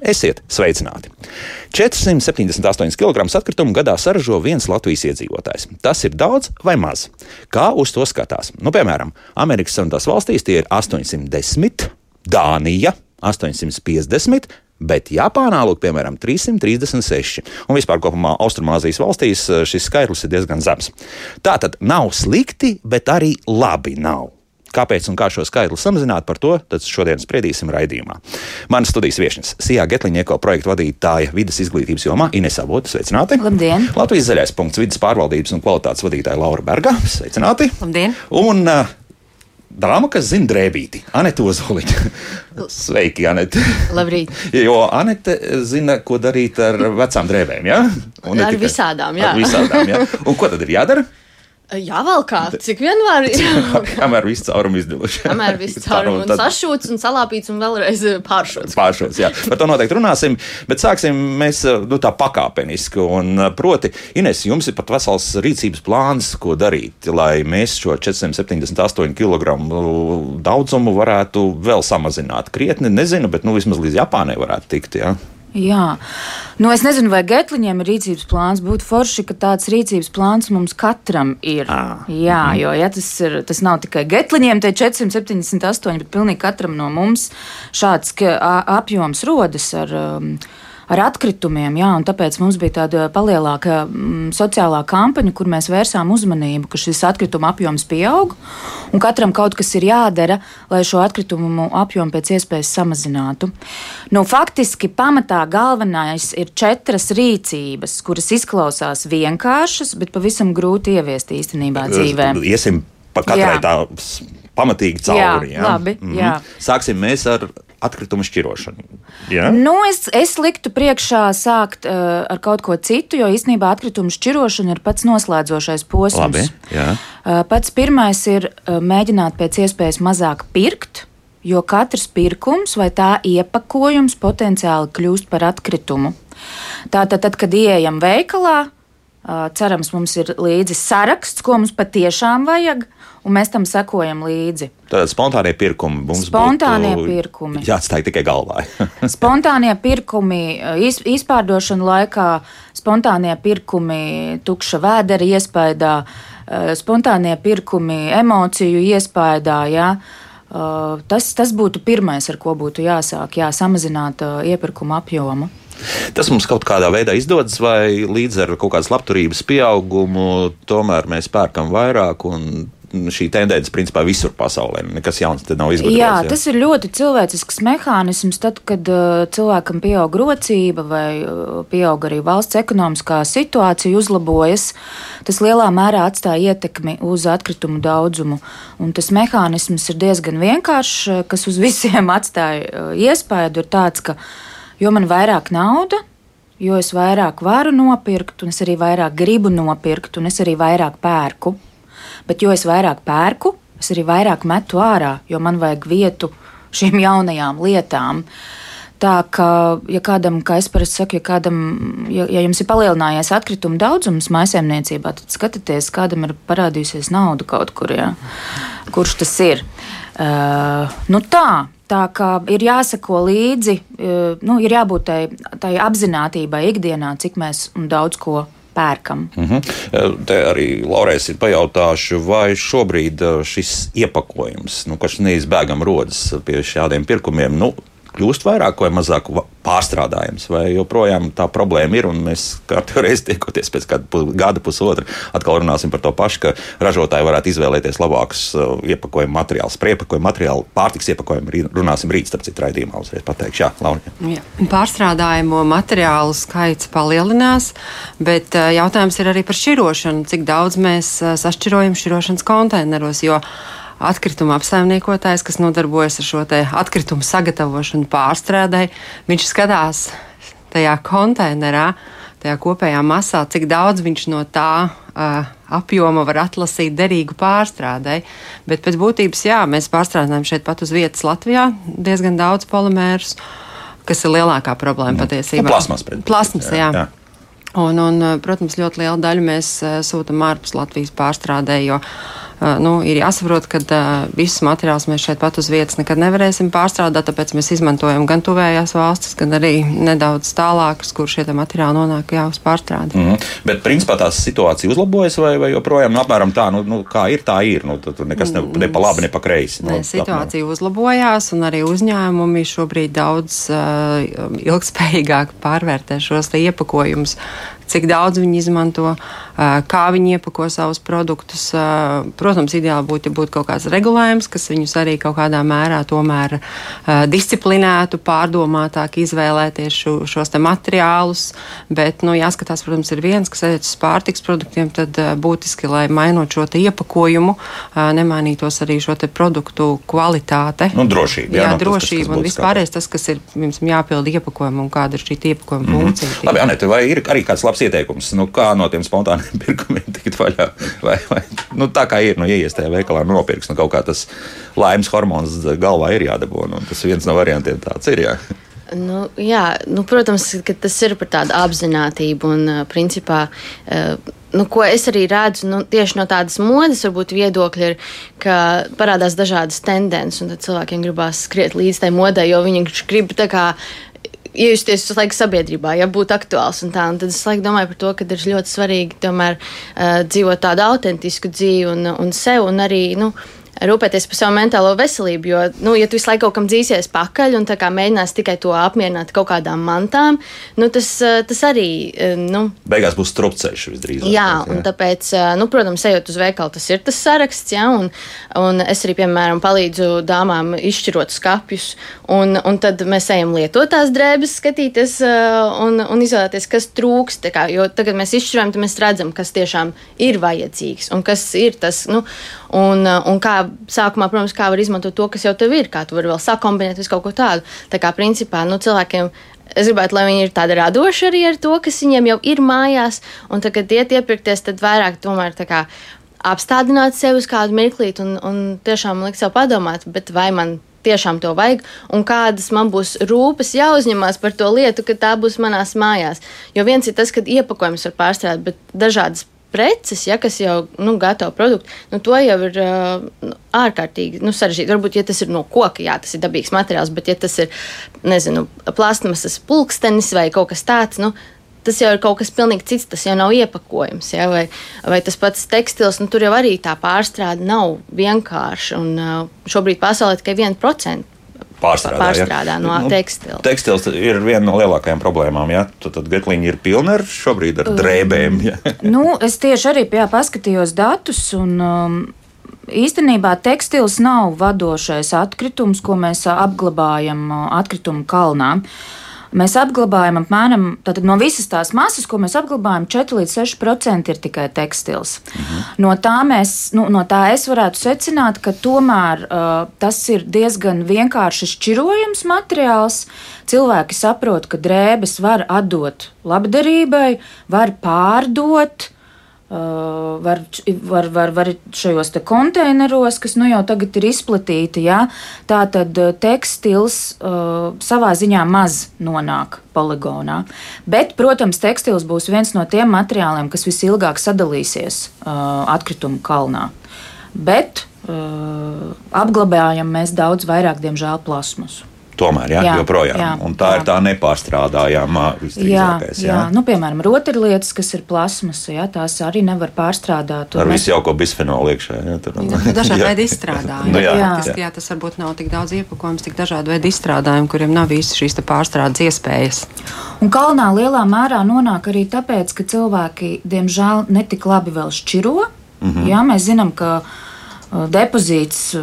Esiet sveicināti! 478 kg atkritumu gadā saražo viens Latvijas iedzīvotājs. Tas ir daudz vai maz? Kā uz to skatās? Nu, piemēram, Amerikas Savienotās valstīs tie ir 810, Dānija 850. Bet Japānā, lūk, piemēram, 336. Un vispār kopumā Austrumāzijas valstīs eh, šis skaitlis ir diezgan zems. Tā tad nav slikti, bet arī labi nav. Kāpēc un kā šo skaitli samazināt, par to šodien spriedīsim raidījumā. Manas studijas viesnes - Sijā Getliņieko projektu vadītāja vidas izglītības jomā Ines Avota. Sveicināti! Labdien! Latvijas zaļais punkts vidas pārvaldības un kvalitātes vadītāja Laura Berga. Sveicināti! Labdien! Un, uh, Dāma, kas zina drēbīti, Anita Ozoliņa. Sveiki, Anita. Labrīt. Jo Anita zina, ko darīt ar vecām drēbēm. Ja? Un ar tikai, visādām, jā. Ar visādām, jā. Un ko tad ir jādara? Jā, vēl kā, cik vien var. Kamēr viss caurums izdiluši. Kamēr viss caurums un tad... sašūts un salāpīts un vēlreiz eh, pāršūts. Pāršūts, jā. Par to noteikti runāsim, bet sāksim mēs eh, nu, tā pakāpeniski. Un eh, proti, Ines, jums ir pat vesels rīcības plāns, ko darīt, lai mēs šo 478 kg daudzumu varētu vēl samazināt. Krietni nezinu, bet nu, vismaz līdz Japānai varētu tikt. Jā. Jā, nu es nezinu, vai Getliņiem ir rīcības plāns. Būtu forši, ka tāds rīcības plāns mums katram ir. À. Jā, mm. jo ja tas, ir, tas nav tikai Getliņiem, tie 478, bet pilnīgi katram no mums šāds apjoms rodas ar. Um, ar atkritumiem. Jā, tāpēc mums bija tāda palielāka mm, sociālā kampaņa, kur mēs vērsām uzmanību, ka šis atkrituma apjoms pieaug un katram kaut kas ir jādara, lai šo atkritumu apjomu pēc iespējas samazinātu. Nu, faktiski pamatā galvenais ir četras rīcības, kuras izklausās vienkāršas, bet pavisam grūti ieviest īstenībā dzīvē. Iesim pa katrai tā pamatīgi cauri. Jā, jā? Labi, mm -hmm. jā. Sāksim mēs ar atkritumu šķirošanu. Ja? Nu, es, es liktu priekšā sākt uh, ar kaut ko citu, jo īstenībā atkritumu šķirošana ir pats noslēdzošais posms. Labi, jā. uh, pats pirmais ir uh, mēģināt pēc iespējas mazāk pirkt. Jo katrs pirkums vai tā iepakojums potenciāli kļūst par atkritumu. Tātad, tad, kad ieejam veikalā, cerams, mums ir līdzi saraksts, ko mums patiešām vajag, un mēs tam sekojam līdzi. Tātad spontānie pirkumi mums spontānie pirkumi. jāatstāj tikai galvā. spontānie pirkumi iz, izpārdošana laikā, spontānie pirkumi tukša vēdera iespējā, spontānie pirkumi emociju iespējā. Ja? Tas, tas būtu pirmais, ar ko būtu jāsāk, jā, samazināt iepirkuma apjomu. Tas mums kaut kādā veidā izdodas, vai līdz ar kaut kādas labturības pieaugumu tomēr mēs pērkam vairāk un šī tendence principā visur pasaulē. Nekas jauns te nav izgudrots. Jā, jā, tas ir ļoti cilvēcisks mehānisms. Tad, kad uh, cilvēkam pieaug rocība vai uh, pieaug arī valsts ekonomiskā situācija, uzlabojas, tas lielā mērā atstāja ietekmi uz atkritumu daudzumu. Un tas mehānisms ir diezgan vienkāršs, uh, kas uz visiem atstāja uh, iespēju, ir tāds, ka jo man vairāk nauda, jo es vairāk varu nopirkt, un es arī vairāk gribu nopirkt, un es arī vairāk pērku bet jo es vairāk pērku, es arī vairāk metu ārā, jo man vajag vietu šīm jaunajām lietām. Tā kā, ja kādam, kā es parasti saku, ja, kādam, ja, ja jums ir palielinājies atkritumu daudzums maisaimniecībā, tad skatieties, kādam ir parādījusies nauda kaut kur, ja? kurš tas ir. Uh, nu tā, Tā kā ir jāsako līdzi, uh, nu, ir jābūt tai, tai apziņotībai ikdienā, cik mēs daudz ko pērkam. Mm -hmm. Te arī Laurēs ir pajautāšu, vai šobrīd eh, šis iepakojums, nu, kas neizbēgami rodas pie šādiem pirkumiem, nu, kļūst vairāk vai mazāk pārstrādājams, vai joprojām tā problēma ir. Mēs katru reizi tiekoties pēc gada, pusotra, atkal runāsim par to pašu, ka ražotāji varētu izvēlēties labākus uh, iepakojuma materiālus. Par iepakojuma materiālu, pārtiks iepakojumu runāsim rīt, starp citu, raidījumā. Uzreiz pateikšu, jā, Laura. Jā. Pārstrādājumu materiālu skaits palielinās, bet uh, jautājums ir arī par šķirošanu, cik daudz mēs uh, sašķirojam šķirošanas konteineros. Jo atkrituma apsaimniekotājs, kas nodarbojas ar šo atkritumu sagatavošanu, pārstrādē, viņš skatās tajā konteinerā, tajā kopējā masā, cik daudz viņš no tā uh, apjoma var atlasīt derīgu pārstrādē. Bet pēc būtības, jā, mēs pārstrādājam šeit pat uz vietas Latvijā diezgan daudz polimērus, kas ir lielākā problēma mm. patiesībā. Nu, plasmas, plasmas, jā. jā. Un, un, protams, ļoti lielu daļu mēs sūtām ārpus Latvijas pārstrādē, jo nu, ir jāsaprot, ka visus materiālus mēs šeit pat uz vietas nekad nevarēsim pārstrādāt, tāpēc mēs izmantojam gan tuvējās valstis, gan arī nedaudz tālākas, kur šie materiāli nonāk jau uz pārstrādi. Mm -hmm. Bet principā tā situācija uzlabojas vai, vai joprojām nu, apmēram tā, nu, nu, kā ir, tā ir. Nu, tur nekas ne, ne pa labi, ne pa kreisi. Nu, situācija apmēram. uzlabojās un arī uzņēmumi šobrīd daudz uh, ilgspējīgāk pārvērtē šos iepakojumus cik daudz viņi izmanto, kā viņi iepako savus produktus. Protams, ideāli būtu, ja būtu kaut kāds regulējums, kas viņus arī kaut kādā mērā tomēr disciplinētu, pārdomātāk izvēlēties šo, šos materiālus. Bet, nu, jāskatās, protams, ir viens, kas attiecas uz pārtiks produktiem, tad būtiski, lai mainot šo iepakojumu, nemainītos arī šo produktu kvalitāte. Nu, drošība. Jā, jā nu, drošība tas, un vispārējais tas, kas ir jums jāpild iepakojuma un kāda ir šī iepakojuma mm -hmm. funkcija. Labi, Anete, vai ir arī kāds labs ieteikums, nu, kā no tiem spontāniem pirkumiem tikt vaļā. Vai, vai, nu, tā kā ir, nu, ieies tajā veikalā, nu, nopirks, nu, kaut kā tas laimes hormons galvā ir jādabū. Nu, tas viens no variantiem tāds ir. Jā. Nu, jā, nu, protams, tas ir par tādu apziņotību un, principā, nu, ko es arī redzu nu, tieši no tādas modes, varbūt viedokļa, ir, ka parādās dažādas tendences, un cilvēkiem gribās skriet līdz tai modai, jo viņi grib tā kā iejusties uz laiku sabiedrībā, ja būtu aktuāls un tā. Un tad es laiku domāju par to, ka ir ļoti svarīgi tomēr uh, dzīvot tādu autentisku dzīvi un, un sev un arī. Nu, rūpēties par savu mentālo veselību. Jo, nu, ja tu visu laiku kaut kam dzīsies pakaļ un mēģinās tikai to apmierināt kaut kādām mantām, nu, tas, eh, tas arī. Eh, nu, Beigās būs strupceļš visdrīzāk. Jā, jā, un tāpēc, eh, nu, protams, ejot uz veikalu, tas ir tas saraksts, jā, un, un es arī, piemēram, palīdzu dāmām izšķirot skapjus, un, un tad mēs ejam lietotās drēbes, skatīties un, un izvēlēties, kas trūkst. Kā, jo tagad mēs izšķiram, tad mēs redzam, kas tiešām ir vajadzīgs un kas ir tas, nu, un, un kā sākumā, protams, kā var izmantot to, kas jau tev ir, kā tu vari vēl sakombinēt visu kaut ko tādu. Tā kā principā nu, cilvēkiem. Es gribētu, lai viņi ir tādi radoši arī ar to, kas viņiem jau ir mājās, un tad, kad iet iepirkties, tad vairāk tomēr kā, apstādināt sevi uz kādu mirklīti un, un tiešām likt sev padomāt, vai man tiešām to vajag, un kādas man būs rūpes jāuzņemās par to lietu, ka tā būs manās mājās. Jo viens ir tas, ka iepakojums var pārstrādāt, bet dažādas preces, ja, kas jau nu, gatavo produktu, nu, to jau ir uh, ārkārtīgi nu, sarežģīti. Varbūt, ja tas ir no koka, jā, tas ir dabīgs materiāls, bet ja tas ir, nezinu, plastmasas pulkstenis vai kaut kas tāds, nu, tas jau ir kaut kas pilnīgi cits, tas jau nav iepakojums. Ja? Vai, vai tas pats tekstils, nu, tur jau arī tā pārstrāde nav vienkārša. Un šobrīd pasaulē tikai 1% pārstrādā, pārstrādā ja? no nu, tekstila. Tekstils ir viena no lielākajām problēmām. Ja? Tad, tad getliņi ir pilni ar šobrīd ar drēbēm. Ja? nu, es tieši arī jā, paskatījos datus. Un, um, Īstenībā tekstils nav vadošais atkritums, ko mēs apglabājam atkritumu kalnā. Uh, Mēs apglabājam apmēram no visas tās masas, ko mēs apglabājam, 4 līdz 6% ir tikai tekstils. Mhm. No, tā mēs, nu, no tā es varētu secināt, ka tomēr uh, tas ir diezgan vienkārši šķirojams materiāls. Cilvēki saprot, ka drēbes var atdot labdarībai, var pārdot. Uh, var, var, var, var šajos konteineros, kas nu jau tagad ir izplatīti. Ja? Tā tad tekstils uh, savā ziņā maz nonāk poligonā. Bet, protams, tekstils būs viens no tiem materiāliem, kas visilgāk sadalīsies uh, atkritumu kalnā. Bet uh, apglabājam mēs daudz vairāk, diemžēl, plasmasu. Tomēr, jā, jā, joprojām. Jā, un tā jā. ir tā nepārstrādājama visdrīzākais. Jā, jā. jā. Nu, piemēram, rotaļlietas, kas ir plasmas, jā, tās arī nevar pārstrādāt. Ar mēs... visu jauko bisfenolu iekšā. Jā, tur nu, dažādi veidi izstrādājumi. nu, jā, jā. Jā. jā, tas varbūt nav tik daudz iepakojums, tik dažādi veidi izstrādājumi, kuriem nav visas šīs pārstrādes iespējas. Un kalnā lielā mērā nonāk arī tāpēc, ka cilvēki, diemžēl, netik labi vēl šķiro. Mm -hmm. Jā, mēs zinām, ka depozīts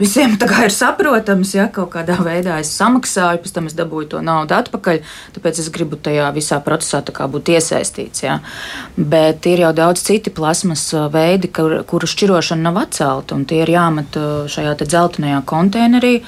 visiem ir saprotams, ja kaut kādā veidā es samaksāju, pēc tam es dabūju to naudu atpakaļ, tāpēc es gribu tajā visā procesā būt iesaistīts. Ja. Bet ir jau daudz citi plasmas veidi, kur, kuru šķirošana nav atcelta, un tie ir jāmet šajā dzeltenajā konteinerī.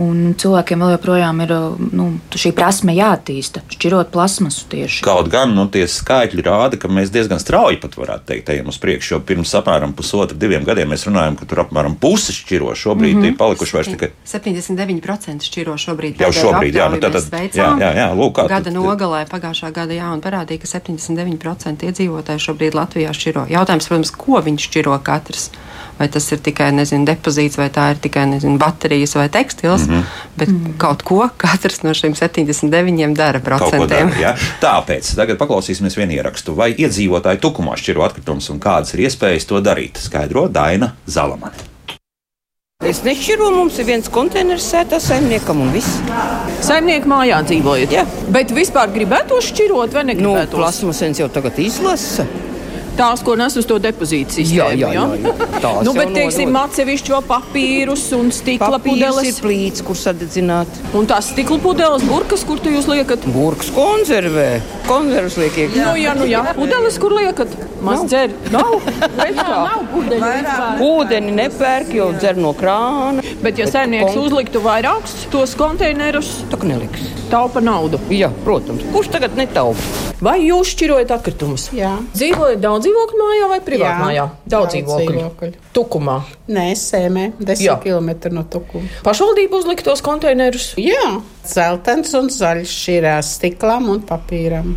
Un cilvēkiem vēl joprojām ir nu, šī prasme jāattīsta, šķirot plasmasu tieši. Kaut gan nu, tie skaitļi rāda, ka mēs diezgan strauji pat varētu teikt, ejam uz priekšu. Jo pirms apmēram pusotra, diviem gadiem mēs runājām, ka tur apmēram puse šķiro. Šobrīd mm -hmm. ir palikuši vairs tikai 79% šķiro šobrīd. Jau šobrīd, jā, nu tad, jā, jā, jā, lūk, kā. Gada nogalē pagājušā gada, jā, un parādīja, ka 79% iedzīvotāji šobrīd Latvijā šķiro. Jautājums, protams, ko viņi šķiro katrs? vai tas ir tikai nezinu, depozīts, vai tā ir tikai nezinu, baterijas vai tekstils. Mm -hmm. Bet mm -hmm. kaut ko katrs no šiem 79 dara procentiem. Dara, ja? Tāpēc tagad paklausīsimies vienu ierakstu. Vai iedzīvotāji tukumā šķiro atkritumus un kādas ir iespējas to darīt? Skaidro Daina Zalamane. Es nešķiru, mums ir viens konteiners sēta saimniekam un viss. Saimnieku mājā dzīvojat? Jā. Bet vispār gribētu šķirot vai negribētu? Nu, plasmasens jau tagad izlasa. Tās, ko nes uz to depozītu sistēmu. Jā, jā, jā, jā. Nu, bet, teiksim, atsevišķi vēl papīrus un stikla pudeles. ir plīts, kur sadedzināt. Un tās stikla pudeles, burkas, kur tu jūs liekat? Burkas konservē. Konservus liek iekšā. Nu, jā, nu, jā. Pudeles, kur liekat? Maz dzer. Nav. Jā, nav pudeļu. Ūdeni nepērk, jo dzer no krāna. Bet, ja saimnieks kon... uzliktu vairākus tos konteinerus, tā neliks. Taupa naudu. Jā, protams. Kurš tagad netaupa? Vai jūs šķirojat atkritumus? Jā. Dzīvojat daudz dzīvokļu mājā vai privātā mājā? Daudz dzīvokļu. Tukumā. Nē, sēmē, 10 Jā. km no tukuma. Pašvaldība uzliktos konteinerus? Jā, zeltains un zaļš šķirās stiklam un papīram.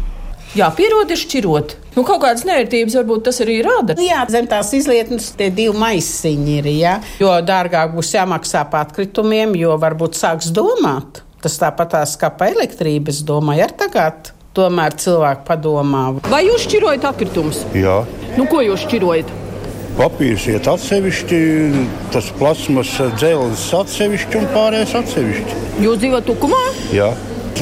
Jā, pierod ir šķirot. Nu, kaut kādas nērtības varbūt tas arī rada. Jā, zem tās izlietnes tie divi maisiņi ir. Ja? Jo dārgāk būs jāmaksā par atkritumiem, jo varbūt sāks domāt. Tas tāpat kā par elektrību, es domāju, ar tagad. Tomēr cilvēki padomā. Vai jūs šķirojat atkritumus? Jā. Nu, ko jūs šķirojat? Papīrs iet atsevišķi, tas plasmas dzēlis atsevišķi un pārējais atsevišķi. Jūs dzīvojat Tukumā? Jā.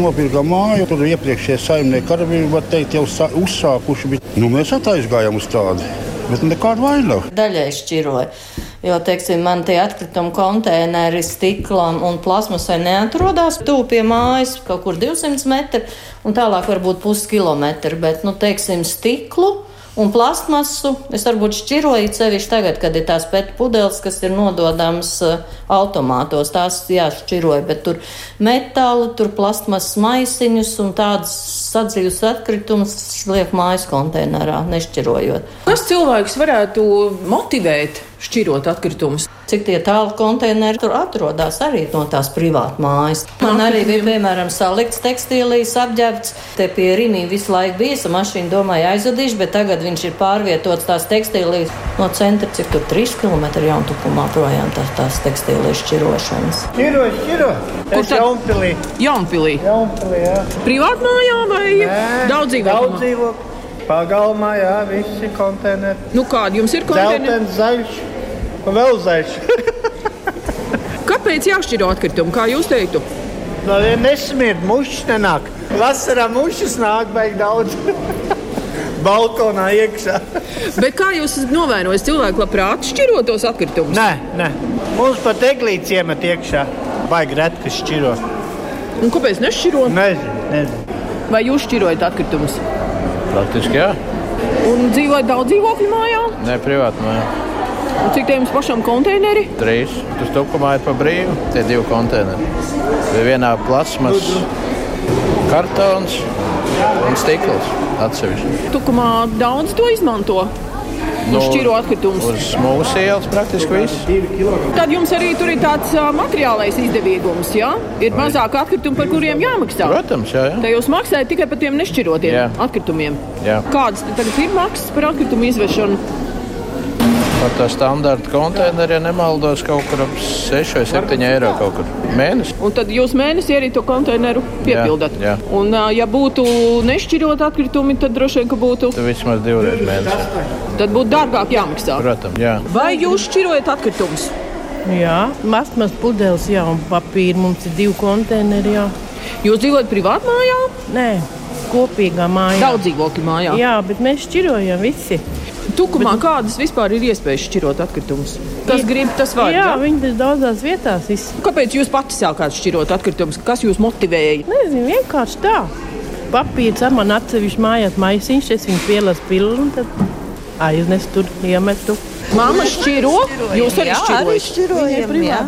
Nopirka māju, tad iepriekšējie saimnieki arī bija teikt, jau uzsākuši. Bet, nu, mēs aizgājām uz tādu, bet nekādu vainagu. Daļai šķiroja. Jo, teiksim, man tie atkrituma konteineri stiklam un plasmasai neatrodas tuvu pie mājas, kaut kur 200 metri, un tālāk varbūt puskilometri, bet, nu, teiksim, stiklu Un plastmasu es varbūt šķiroju sevišķi tagad, kad ir tās pēc pudeles, kas ir nododams uh, automātos. Tās jāšķiroja, bet tur metālu, tur plastmasas maisiņus un tādas sadzīves atkritumus liek mājas konteinerā, nešķirojot. Kas cilvēks varētu motivēt šķirot atkritumus? Cik tie tālu konteineri tur atrodas arī no tās privātu mājas. Man arī bija, piemēram, salikts tekstīlijas apģērbts. Te pie Rīnī visu laiku bija, mašīna domāja aizvadīšu, bet tagad viņš ir pārvietots tās tekstīlijas no centra, cik tur 3 km jauntukumā projām tās, tās tekstīlijas šķirošanas. Šķiro, šķiro. Kur tad? Jaunpilī. Jaunpilī. Jaunpilī, jā. Privātu mājā vai daudz dzīvokļu? Daudz dzīvokļu. Pagalmā, jā, visi konteineri. Nu kādi jums ir konteineri? Zeltens, zaļš. Un vēl zaļš. Kāpēc jāšķiro atkritumi? Kā jūs teiktu? No, ja nesmird, mušas nenāk. Vasarā mušas nāk, beig daudz. Balkonā iekšā. Bet kā jūs novērojat, cilvēki labprāt šķiro tos atkritumus? Nē, nē. Mums pat eglītes iemet iekšā. Baigi reti, kas šķiro. Un kāpēc nešķiro? Nezinu, nezinu. Vai jūs šķirojat atkritumus? Praktiski jā. Un dzīvojat daudz dzīvokļu mājā? Nē, privāti mājā. Un cik tiem pašam konteineri? Trīs. Tas tukumā ir pa brīvu. Tie divi konteineri. Vienā plasmas kartons un stikls atsevišķi. Tukumā daudz to izmanto. Nu, šķiro atkritumus. Uz mūsu ielas praktiski viss. Tad jums arī tur ir tāds materiālais izdevīgums, jā? Ir mazāk atkritumu, par kuriem jāmaksā. Protams, jā. jā. Te jūs maksājat tikai par tiem nešķirotiem jā. atkritumiem. Jā. Kādas tagad ir maksas par atkritumu izvešanu? Par tā standarta konteineru, ja nemaldos, kaut kur ap 6 vai 7 eiro kaut kur mēnesī. Un tad jūs mēnesī arī to konteineru piepildat. Jā, jā. Un, ja būtu nešķirot atkritumi, tad droši vien, ka būtu. Tad vismaz divreiz mēnesī. Tad būtu dārgāk jāmaksā. Protams, jā. Vai jūs šķirojat atkritumus? Jā, masmas pudeles, jā, un papīra mums ir divi konteineri. Jā. Jūs dzīvojat privātā mājā? Nē, kopīgā mājā. Daudz dzīvokļu mājā. Jā, bet mēs šķirojam visi. Tukumā Bet... kādas vispār ir iespējas šķirot atkritumus? Kas ir, grib, tas var. Jā, ja? viņi ir daudzās vietās. Viss. Kāpēc jūs pati sākāt šķirot atkritumus? Kas jūs motivēja? Nezinu, vienkārši tā. Papīrs ar man atsevišķi mājās maisiņš, es viņu pielasu pilnu. Tad... aiznes tur, iemetu. Māma šķiro, jūs arī šķirojat. jā.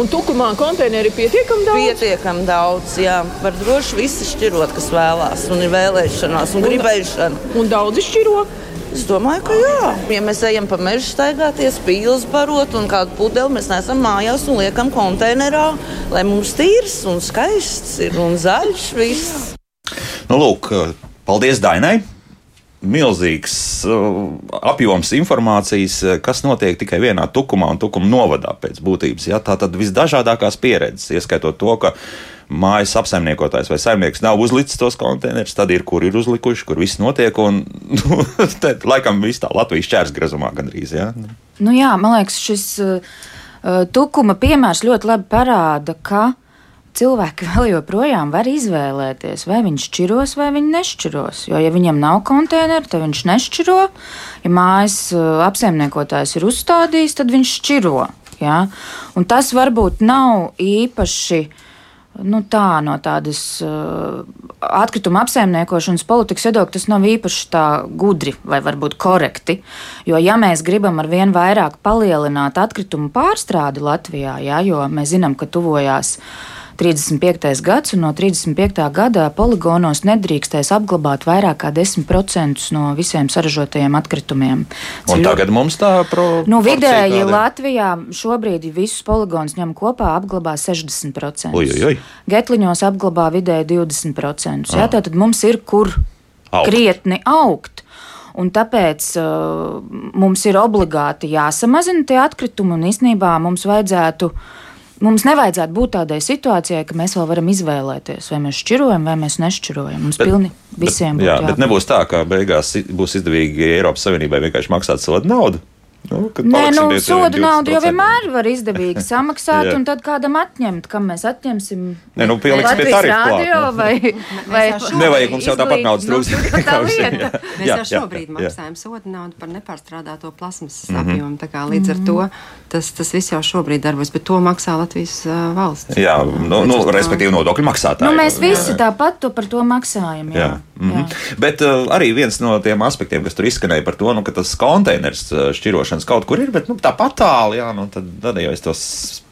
Un tukumā konteineri ir pietiekami daudz? Pietiekami daudz, jā. Var droši visi šķirot, kas vēlās, un ir vēlēšanās, un gribēšana. Un daudzi šķiro? Es domāju, ka jā. Ja mēs ejam pa mežu staigāties, pīles barot un kādu pudeli mēs nesam mājās un liekam konteinerā, lai mums tīrs un skaists ir un zaļš viss. Nu, lūk, paldies Dainai! Milzīgs uh, apjoms informācijas, uh, kas notiek tikai vienā tukumā un tukuma novadā pēc būtības. Ja? Tā tad visdažādākās pieredzes, ieskaitot to, ka mājas apsaimniekotājs vai saimnieks nav uzlicis tos konteinerus, tad ir, kur ir uzlikuši, kur viss notiek. Un, nu, te, laikam viss tā Latvijas čērsgrazumā gandrīz. Ja? Nu jā, man liekas, šis uh, tukuma piemērs ļoti labi parāda, ka cilvēki vēl joprojām var izvēlēties, vai viņš šķiros vai viņš nešķiros. Jo, ja viņam nav konteineru, tad viņš nešķiro. Ja mājas uh, apsaimniekotājs ir uzstādījis, tad viņš šķiro. Ja? Un tas varbūt nav īpaši. Nu, tā no tādas uh, atkrituma apsaimniekošanas politikas viedokļa tas nav īpaši tā gudri vai varbūt korekti. Jo, ja mēs gribam ar vien vairāk palielināt atkritumu pārstrādi Latvijā, ja, jo mēs zinām, ka tuvojās uh, 35. gads, un no 35. gada poligonos nedrīkstēs apglabāt vairāk kā 10% no visiem saražotajiem atkritumiem. Un Cil... tagad mums tā problēma. Nu, vidēji Latvijā šobrīd visus poligonus ņem kopā, apglabā 60%. Uj, uj, uj. Getliņos apglabā vidēji 20%. Jā, tātad mums ir kur Augt. krietni augt. Un tāpēc uh, mums ir obligāti jāsamazina tie atkritumi, un īsnībā mums vajadzētu uh, Mums nevajadzētu būt tādai situācijai, ka mēs vēl varam izvēlēties, vai mēs šķirojam, vai mēs nešķirojam. Mums bet, pilni visiem bet, būtu. Jā, bet nebūs tā, ka beigās būs izdevīgi Eiropas Savienībai vienkārši maksāt sodu naudu. Nu, Nē, nu, sodu naudu jau vienmēr var izdevīgi samaksāt, un tad kādam atņemt, kam mēs atņemsim. Nē, nu, pieliksim pie tarifu radio klāt, vai, vai Nevajag mums jau tāpat naudas trūkst. Tā lieta. Mēs jau šobrīd maksājam sodu naudu par nepārstrādāto plasmasas mm -hmm. apjomu, tā kā līdz ar to tas, tas viss jau šobrīd darbojas, bet to maksā Latvijas valsts. Jā, nu, nu, respektīvi nodokļu maksātāji. Nu, mēs visi tāpat to par to maksājam. Jā. Jā. Mm -hmm. Bet uh, arī viens no tiem aspektiem, kas tur izskanēja par to, nu, ka tas konteiners šķirošanas kaut kur ir, bet nu, tāpat tālu, jā, nu, tad, tad jau es tos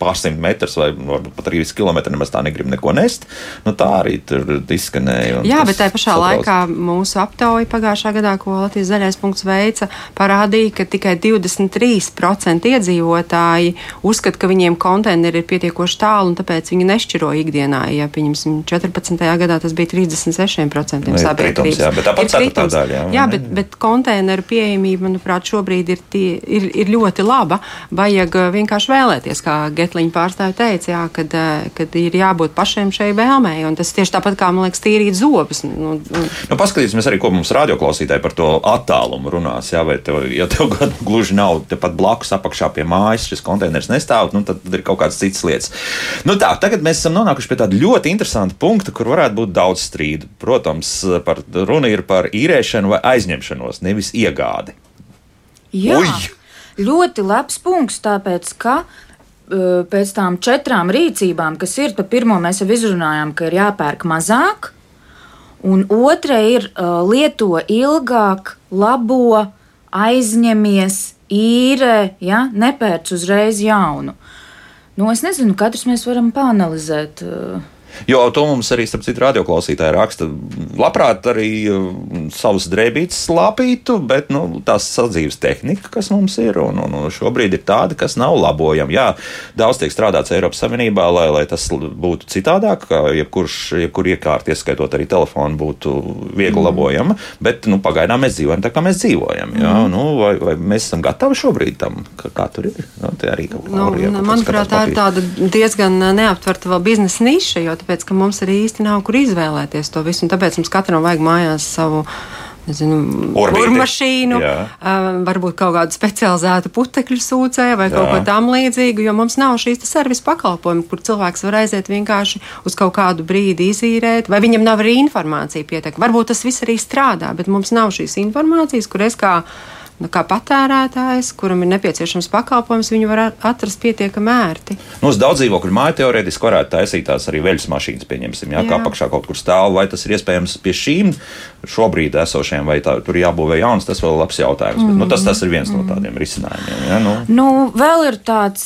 pārsimt metrus vai varbūt pat arī kilometru nemaz tā negribu neko nest. Nu, tā arī tur izskanēja. Jā, bet tajā pašā saprauc. laikā mūsu aptauja pagājušā gadā, ko Latvijas zaļais punkts veica, parādīja, ka tikai 23% iedzīvotāji uzskata, ka viņiem konteineri ir pietiekoši tālu un tāpēc viņi nešķiro ikdienā. Ja, pieņemsim, 14. gadā tas bija 36% Nu, ir sabiedrības. jā, bet tāpat ceturtā daļa, jā. jā bet, bet konteineru pieejamība, manuprāt, šobrīd ir, tie, ir, ir ļoti laba. Vajag uh, vienkārši vēlēties, kā Getliņa pārstāvja teica, jā, kad, uh, kad ir jābūt pašiem šai vēlmei. Un tas tieši tāpat kā, man liekas, tīrīt zobus. Nu, nu, Nu, paskatīsimies arī, ko mums radioklausītāji par to attālumu runās. Jā, vai tev, ja tev gluži nav tepat blakus apakšā pie mājas, šis konteiners nestāv, nu, tad, tad ir kaut kādas citas lietas. Nu, tā, tagad mēs esam nonākuši pie tāda ļoti interesanta punkta, kur varētu būt daudz strīdu. Protams, par, runa ir par īrēšanu vai aizņemšanos, nevis iegādi. Jā, Uj! Ļoti labs punkts, tāpēc ka uh, pēc tām četrām rīcībām, kas ir, pa pirmo mēs jau izrunājām, ka ir jāpērk mazāk, un otra ir uh, lieto ilgāk, labo, aizņemies, īrē, ja, nepērc uzreiz jaunu. Nu, es nezinu, katrs mēs varam panalizēt. Uh, Jo to mums arī, starp citu, radioklausītāji raksta. Labprāt, arī uh, savus drēbītes slāpītu, bet nu, tās sadzīves tehnika, kas mums ir, un, un, un šobrīd ir tāda, kas nav labojama. Jā, daudz tiek strādāts Eiropas Savienībā, lai, lai tas būtu citādāk, ka jebkurš, jebkur iekārta, ieskaitot arī telefonu, būtu viegli mm. labojama, bet nu, pagaidām mēs dzīvojam tā, kā mēs dzīvojam. Jā, Mm. nu, vai, vai mēs esam gatavi šobrīd tam, ka, kā tur ir? Nu, te arī kaut kā Nu, kas manuprāt, tā ir tāda diezgan neaptverta biznesa niša, jo tāpēc, ka mums arī īsti nav kur izvēlēties to visu. Tāpēc mums katram vajag mājās savu. Nezinu, Orbīti. mašīnu, Jā. uh, varbūt kaut kādu specializētu putekļu sūcēju vai kaut Jā. ko tam līdzīgu, jo mums nav šīs servisa pakalpojumi, kur cilvēks var aiziet vienkārši uz kaut kādu brīdi izīrēt, vai viņam nav arī informācija pietiekama. Varbūt tas viss arī strādā, bet mums nav šīs informācijas, kur es kā nu, kā patērētājs, kuram ir nepieciešams pakalpojums, viņu var atrast pietiekami ērti. Nu, uz daudz dzīvokļu māju teorētiski varētu taisīt tās arī veļas mašīnas, pieņemsim, jā, jā. kā apakšā kaut kur stāv. Vai tas ir iespējams pie šīm šobrīd esošajām, vai tā, tur jābūvē jauns, tas vēl ir labs jautājums. Mm. Bet, nu, tas, tas ir viens mm. no tādiem risinājumiem. Jā, nu. Nu, vēl ir tāds,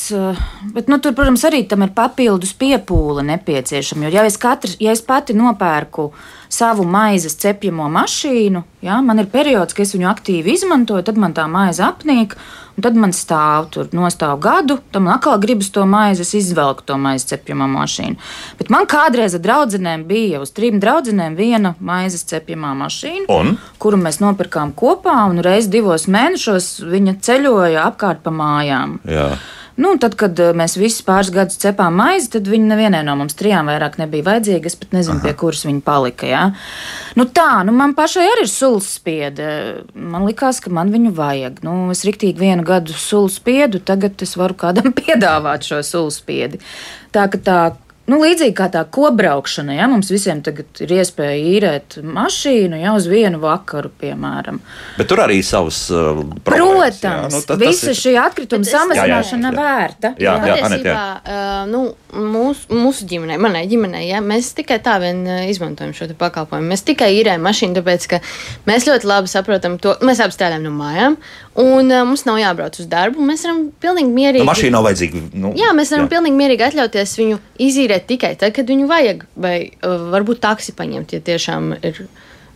bet, nu, tur, protams, arī tam ir papildus piepūle nepieciešama. Jo, ja es, katrs, ja es pati nopērku savu maizes cepjamo mašīnu, ja, man ir periods, kad es viņu aktīvi izmantoju, tad man tā maize apnīk. Un tad man stāv tur, nostāv gadu, tad man atkal gribas to maizi, izvelku to maizi cepjamā mašīnu. Bet man kādreiz ar draugiem bija uz trim draugiem viena maizes cepjamā mašīna, un? kuru mēs nopirkām kopā, un reiz divos mēnešos viņa ceļoja apkārt pa mājām. Jā. Nu, tad, kad eh, mēs visi pāris gadus cepām maizi, tad viņa nevienai no mums trijām vairāk nebija vajadzīga. Es pat nezinu, Aha. pie kuras viņa palika. Jā. Nu, tā, nu, man pašai arī ir sulas spiede. Man likās, ka man viņu vajag. Nu, es riktīgi vienu gadu sulas spiedu, tagad es varu kādam piedāvāt šo sulas spiedi. Tā ka tā Nu, līdzīgi kā tā kobraukšana, ja mums visiem tagad ir iespēja īrēt mašīnu jau uz vienu vakaru, piemēram. Bet tur arī savas uh, problēmas. Protams, jā, nu, tas, visa tas ir... šī atkrituma samazināšana jā, jā, jā. vērta. Jā, jā, jā, Patiesībā, uh, nu, mūsu, mūsu ģimenei, manai ģimenei, ja, mēs tikai tā vien uh, izmantojam šo pakalpojumu. Mēs tikai īrējam mašīnu, tāpēc ka mēs ļoti labi saprotam to. Mēs abi strādājam no mājām, un uh, mums nav jābrauc uz darbu. Mēs varam pilnīgi mierīgi. Nu, mašīna nav vajadzīga. Nu, jā, mēs varam jā. pilnīgi mierīgi atļauties viņu izīrēt īrēt tikai tad, kad viņu vajag, vai uh, varbūt taksi paņemt, ja tiešām ir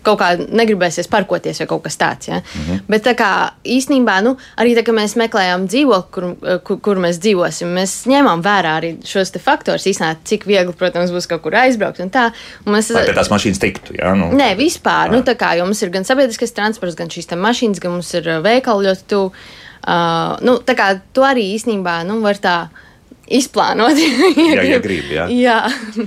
kaut kā negribēsies parkoties vai kaut kas tāds. Ja? Mm -hmm. Bet tā kā īstenībā, nu, arī tā, mēs meklējām dzīvokli, kur, uh, kur, kur mēs dzīvosim, mēs ņēmām vērā arī šos faktorus, īstenībā, cik viegli, protams, būs kaut kur aizbraukt. Un tā, un mēs, Vai pie tās mašīnas tiktu? Jā, nu, nē, vispār. Jā. Nu, tā kā mums ir gan sabiedriskais transports, gan šīs mašīnas, gan mums ir uh, veikali ļoti tuvu. Uh, nu, tā kā to arī īstenībā nu, var tā izplānot. ja, ja grib, jā. jā.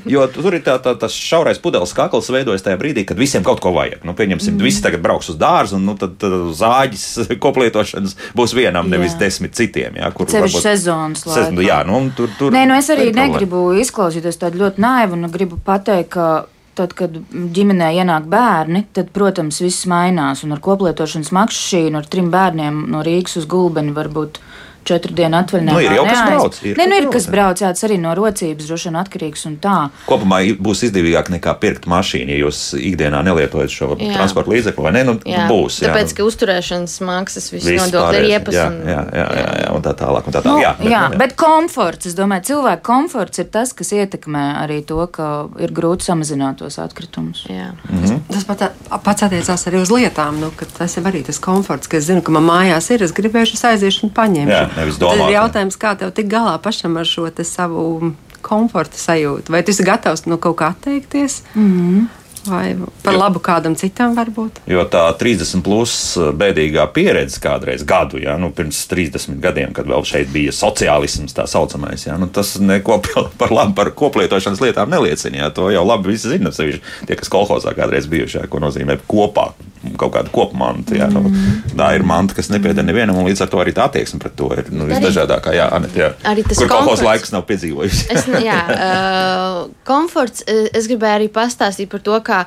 jo tur ir tā, tā, tas šaurais pudeles kakls veidojas tajā brīdī, kad visiem kaut ko vajag. Nu, pieņemsim, mm. visi tagad brauks uz dārzu, un nu, tad, tad zāģis koplietošanas būs vienam, nevis jā. desmit citiem. Jā, kur Cevišķi varbūt sezonas laikā. Sezon, jā, nu, tur, tur, Nē, nu es arī negribu izklausīties tādu ļoti naivu, un gribu pateikt, ka Tad, kad ģimenē ienāk bērni, tad, protams, viss mainās. Un ar koplietošanas mašīnu, ar trim bērniem no Rīgas uz Gulbeni varbūt četru dienu atvaļinājumā. Nu, ir jau kas brauc. Ir, ne, nu, ir kas brauc, jā, tas arī no rocības droši vien atkarīgs un tā. Kopumā būs izdevīgāk nekā pirkt mašīnu, ja jūs ikdienā nelietojat šo jā. transporta līdzekli, vai ne? Nu, jā. būs. Jā. Tāpēc, ka uzturēšanas maksas visi nodokļi ir iepas. Jā, jā, jā, jā, jā, un tā tālāk. Un tā tālāk. Nu, jā, bet, jā, nu, jā. bet komforts, es domāju, cilvēku komforts ir tas, kas ietekmē arī to, ka ir grūti samazināt tos atkritumus. Jā. Mm -hmm. Tas pat, pats attiecās arī uz lietām, nu, ka tas ir arī tas komforts, ka es zinu, ka man mājās ir, es gribēšu, es aiziešu un paņemšu. Jā nevis domāt. Tas ir jautājums, kā tev tik galā pašam ar šo savu komforta sajūtu. Vai tu esi gatavs no kaut kā atteikties? Mm -hmm. Vai par labu kādam citam varbūt? Jo tā 30 plus bēdīgā pieredze kādreiz gadu, ja, nu, pirs 30 gadiem, kad vēl šeit bija sociālisms, tā saucamais, ja, nu, tas neko par labu par koplietošanas lietām neliecina. Ja, to jau labi visi zina, sevišķi tie, kas kolhozā kādreiz bijuši, ja, ko nozīmē kopā. Kaut kāda kopmanta. Ja, nu, mm. Tā ir manta, kas nepieder nevienam, un līdz ar to arī tā attieksme pret to ir nu, visdažādākā. Jā, Anet, jā. Arī tas Kur kolhozā laiks nav piedzīvojis. es, jā, uh, komforts. Es gribēju arī pastāstīt par to, kā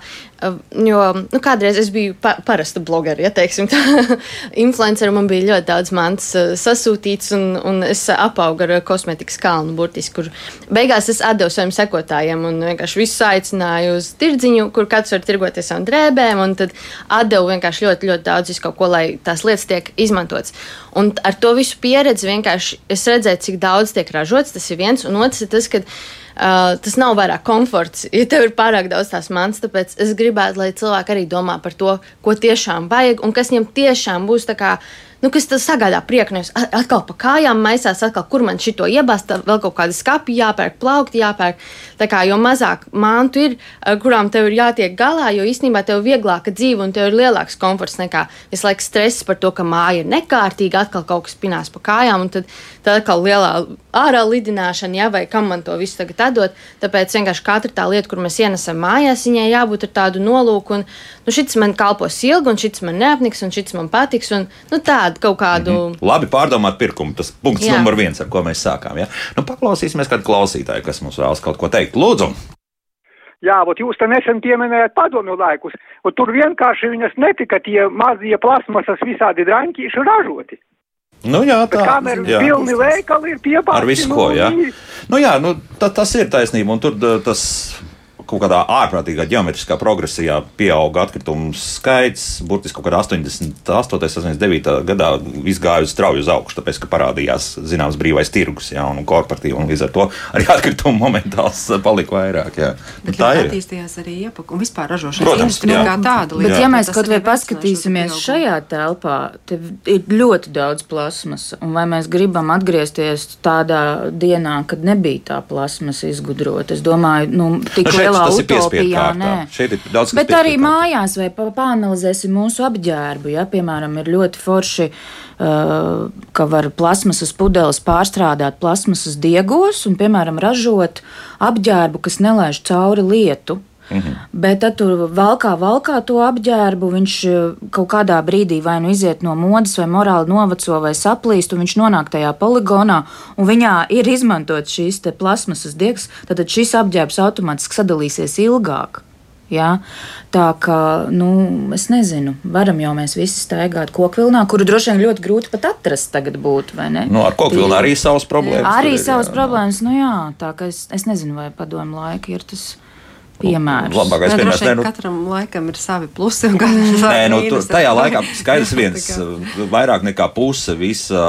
Jo nu, kādreiz es biju pa, parasta blogera, ja teiksim tā, influencer, man bija ļoti daudz mans sasūtīts, un, un es apaugu ar kosmetikas kalnu, burtiski, kur beigās es atdevu saviem sekotājiem un vienkārši visus aicināju uz tirdziņu, kur katrs var tirgoties savām drēbēm, un tad atdevu vienkārši ļoti, ļoti daudz kaut ko, lai tās lietas tiek izmantotas. Un ar to visu pieredzi vienkārši es redzēju, cik daudz tiek ražots, tas ir viens, un otrs ir tas, ka Uh, tas nav vairāk komforts, ja tev ir pārāk daudz tās mans. Tāpēc es gribētu, lai cilvēki arī domā par to, ko tiešām vajag un kas viņiem tiešām būs tā kā nu, kas sagādā prieku. Nevis atkal pa kājām maisās, atkal kur man šito iebāzt, vēl kaut kāda skāpja jāpērk, plaukti jāpērk. Tā kā jo mazāk mantu ir, kurām tev ir jātiek galā, jo īstenībā tev ir vieglāka dzīve un tev ir lielāks komforts nekā visu laiku stress par to, ka māja ir nekārtīga, atkal kaut kas pinās pa kājām, un tad, tad atkal lielā ārā lidināšana, ja, vai kam man to visu tagad atdot. Tāpēc vienkārši katra tā lieta, kur mēs ienesam mājās, viņai jābūt ar tādu nolūku, un nu, šis man kalpos ilgi, un šis man neapniks, un šis man patiks. Un, nu, tāda tādu kaut kādu. Mm -hmm. Labi pārdomāt pirkumu. Tas punkts Jā. numur viens, ar ko mēs sākām. Ja? Nu, paklausīsimies kādu klausītāju, kas mums vēlas kaut ko teikt. Lūdzu! Jā, vot jūs te nesen pieminējāt padomju laikus, un tur vienkārši viņas netika tie mazie plasmasas visādi draņķīši ražoti. Nu, jā, tā jā. pilni veikali ir piepārti. Ar visu ko, jā. Nu, jā, nu, ta, tas ir taisnība, un tur tas kaut kādā ārprātīgā geometriskā progresijā pieauga atkritumu skaits. Burtiski kaut kādā 88. un 89. gadā viss gāja strauji uz augšu, tāpēc, ka parādījās zināms brīvais tirgus, jā, un korporatīva, un līdz ar to arī atkritumu momentāls palika vairāk. Jā. Nu, Bet tā ir. attīstījās arī iepakojuma un vispār ražošanas industrija jā. kā tāda. Bet, līdz ja mēs kaut vai paskatīsimies šajā telpā, tad ir ļoti daudz plasmas. Un vai mēs gribam atgriezties tādā dienā, kad nebija tā plasmas izgudrota? Es domāju, nu, tik Nu, šeit lielā tas ir piespiedu utopijā. kārtā. Šeit ir daudz Bet arī kārtā. mājās, vai pāanalizēsim mūsu apģērbu. Ja? Piemēram, ir ļoti forši, uh, ka var plasmasas pudeles pārstrādāt plasmasas diegos un, piemēram, ražot apģērbu, kas nelaiž cauri lietu. Mhm. Bet tad tur valkā, valkā to apģērbu. Viņš eh, kaut kādā brīdī vai nu iziet no modes, vai morāli noveco, vai saplīst, un viņš nonāk tajā poligonā, un viņā ir izmantot šīs plasmasas diegs. Tad šis apģērbs automātiski sadalīsies ilgāk. Ja? Tā kā, nu, es nezinu, varam jau mēs visi staigāt kokvilnā, kuru droši vien ļoti grūti pat atrast tagad būtu, vai ne? Nu, ar koku vilnu arī savas problēmas. Arī tur ir, savas jā. problēmas, nu jā, tā kā es, es nezinu, vai padomu laika ir tas piemērs. Labākais Nē, piemērs, ne, nu- Katram laikam ir savi plusi un katrs Nē, savi nu, tur, mīnusi. tajā laikā skaidrs viens, kā- vairāk nekā puse visa,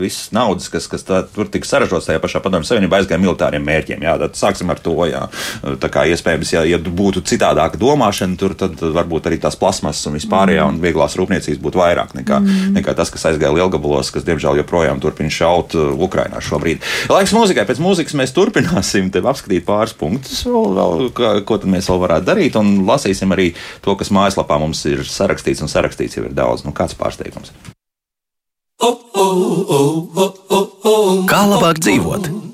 visas naudas, kas, kas tā, tur tika saražots tajā pašā padomju savienībā, aizgāja militāriem mērķiem. Jā, tad sāksim ar to. Jā. Tā kā iespējams, ja, ja būtu citādāka domāšana, tur tad varbūt arī tās plasmasas un vispārējā un vieglās rūpniecības būtu vairāk nekā, Mm. nekā tas, kas aizgāja Lielgabalos, kas diemžēl joprojām turpina šaut uh, Ukrainā šobrīd. Laiks mūzikai, pēc mūzikas mēs turpināsim tev apskatīt pāris punktus, vēl, vēl, kā, ko tad mēs vēl varētu darīt, un lasīsim arī to, kas mājaslapā mums ir sarakstīts, un sarakstīts jau ir daudz. Nu, kāds pārsteigums? Kā labāk dzīvot?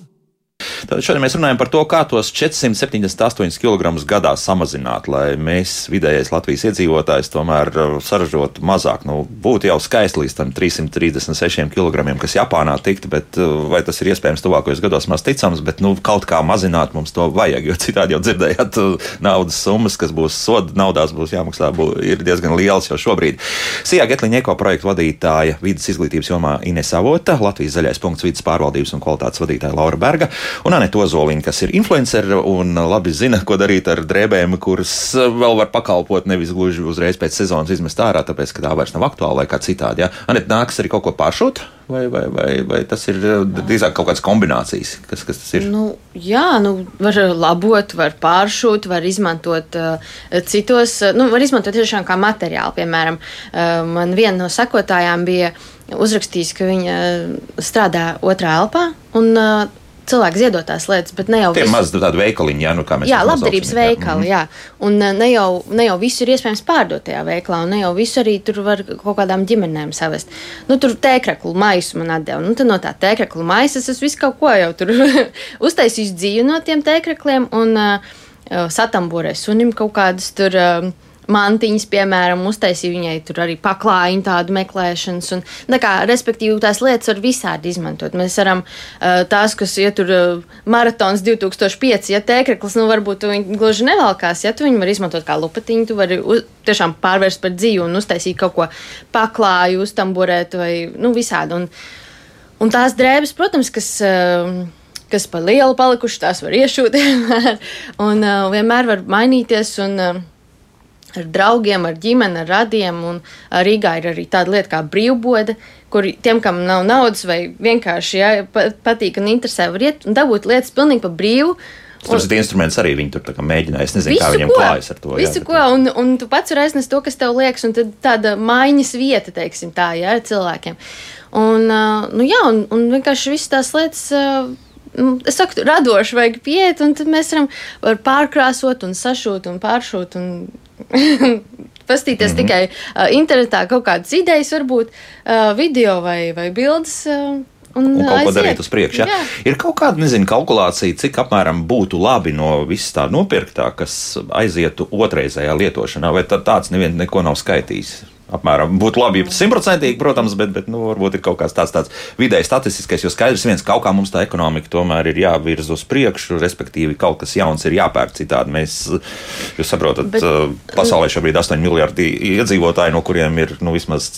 Tad šodien mēs runājam par to, kā tos 478 kg gadā samazināt, lai mēs, vidējais Latvijas iedzīvotājs, tomēr uh, saražotu mazāk. Nu, būtu jau skaisti līdz tam 336 kg, kas Japānā tiktu, bet uh, vai tas ir iespējams tuvākajos gados, maz ticams, bet nu, kaut kā mazināt mums to vajag, jo citādi jau dzirdējāt, uh, naudas summas, kas būs soda naudās, būs jāmaksā, bū, ir diezgan liels jau šobrīd. Sijā Getliņa eko projektu vadītāja vidas izglītības jomā Ines Avota, Latvijas zaļais punkts vidas pārvaldības un kvalitātes vadītāja Laura Berga un Anita Ozoliņa, kas ir influenceri un labi zina, ko darīt ar drēbēm, kuras vēl var pakalpot nevis gluži uzreiz pēc sezonas izmest ārā, tāpēc, ka tā vairs nav aktuāla vai kā citādi. Ja? Anita nāks arī kaut ko pāršūt, vai, vai, vai, vai tas ir uh, drīzāk kaut kādas kombinācijas, kas, kas tas ir? Nu, jā, nu, var labot, var pāršūt, var izmantot uh, citos, uh, nu, var izmantot tiešām kā materiālu. Piemēram, uh, man viena no sekotājām bija uzrakstījis, ka viņa strādā otrā elpā un uh, cilvēki ziedot tās lietas, bet ne jau Tie visu- maz tādi veikaliņi, ja, nu kā mēs Jā, to labdarības nosauksim, jā. veikali, Mhm. jā. Un uh, ne jau, ne jau visu ir iespējams pārdot tajā veikalā, un ne jau visu arī tur var kaut kādām ģimenēm savest. Nu, tur tēkraklu maisu man atdeva. Nu, no tā tēkraklu maisas es visu kaut ko jau tur uztaisīju dzīvi no tiem tēkrakliem un uh, satamborēju sunim kaut kādas tur. Uh, Mantiņas, piemēram, uztaisīja viņai tur arī paklājiņu, tādu meklēšanas. Un, tā kā, respektīvi, tās lietas var visādi izmantot. Mēs varam uh, tās, kas ir tur uh, maratons 2005, ja tēkraklis, nu, varbūt tu viņu gluži nevalkās, ja tu viņu vari izmantot kā lupatiņu, tu vari uz, tiešām pārvērst par dzīvu un uztaisīt kaut ko paklāju, uztamburēt vai nu, visādi. Un, un tās drēbes, protams, kas. Uh, kas par lielu palikuši, tās var iešūt vienmēr. Un uh, vienmēr var mainīties. Un, uh, ar draugiem, ar ģimeni, ar radiem. Un Rīgā ir arī tāda lieta kā brīvbode, kur tiem, kam nav naudas vai vienkārši ja, pa- patīk un interesē, var iet un dabūt lietas pilnīgi par brīvu. Tas ir instruments arī viņi tur mēģināja. Es nezinu, kā viņiem klājas ar to. Visu, jā, ko, un, un tu pats vari aiznest to, kas tev liekas, un tāda maiņas vieta, teiksim, tā, jā, ar cilvēkiem. Un, nu, jā, un, un vienkārši visas tās lietas. Nu, Es saku, radoši vajag pieiet, un tad mēs varam var pārkrāsot, un sašūt, un pāršūt. Un Pastīties mm. -hmm. tikai uh, internetā, kaut kādas idejas, varbūt uh, video vai, vai bildes. Uh, un, un kaut ko aiziet. darīt uz priekšu. Ja? Jā. Ir kaut kāda nezinu, kalkulācija, cik apmēram būtu labi no visas tā nopirktā, kas aizietu otrreizējā lietošanā, vai tā, tāds neviens neko nav skaitījis. Apmēram. Būtu labi, ja simtprocentīgi, protams, bet, bet nu, varbūt ir kaut kāds tāds, tāds vidēji statistiskais, jo skaidrs viens, kaut kā mums tā ekonomika tomēr ir jāvirza uz priekšu, respektīvi kaut kas jauns ir jāpērk citādi. Mēs, jūs saprotat, bet, pasaulē šobrīd ir 8 miljardi iedzīvotāji, no kuriem ir nu, vismaz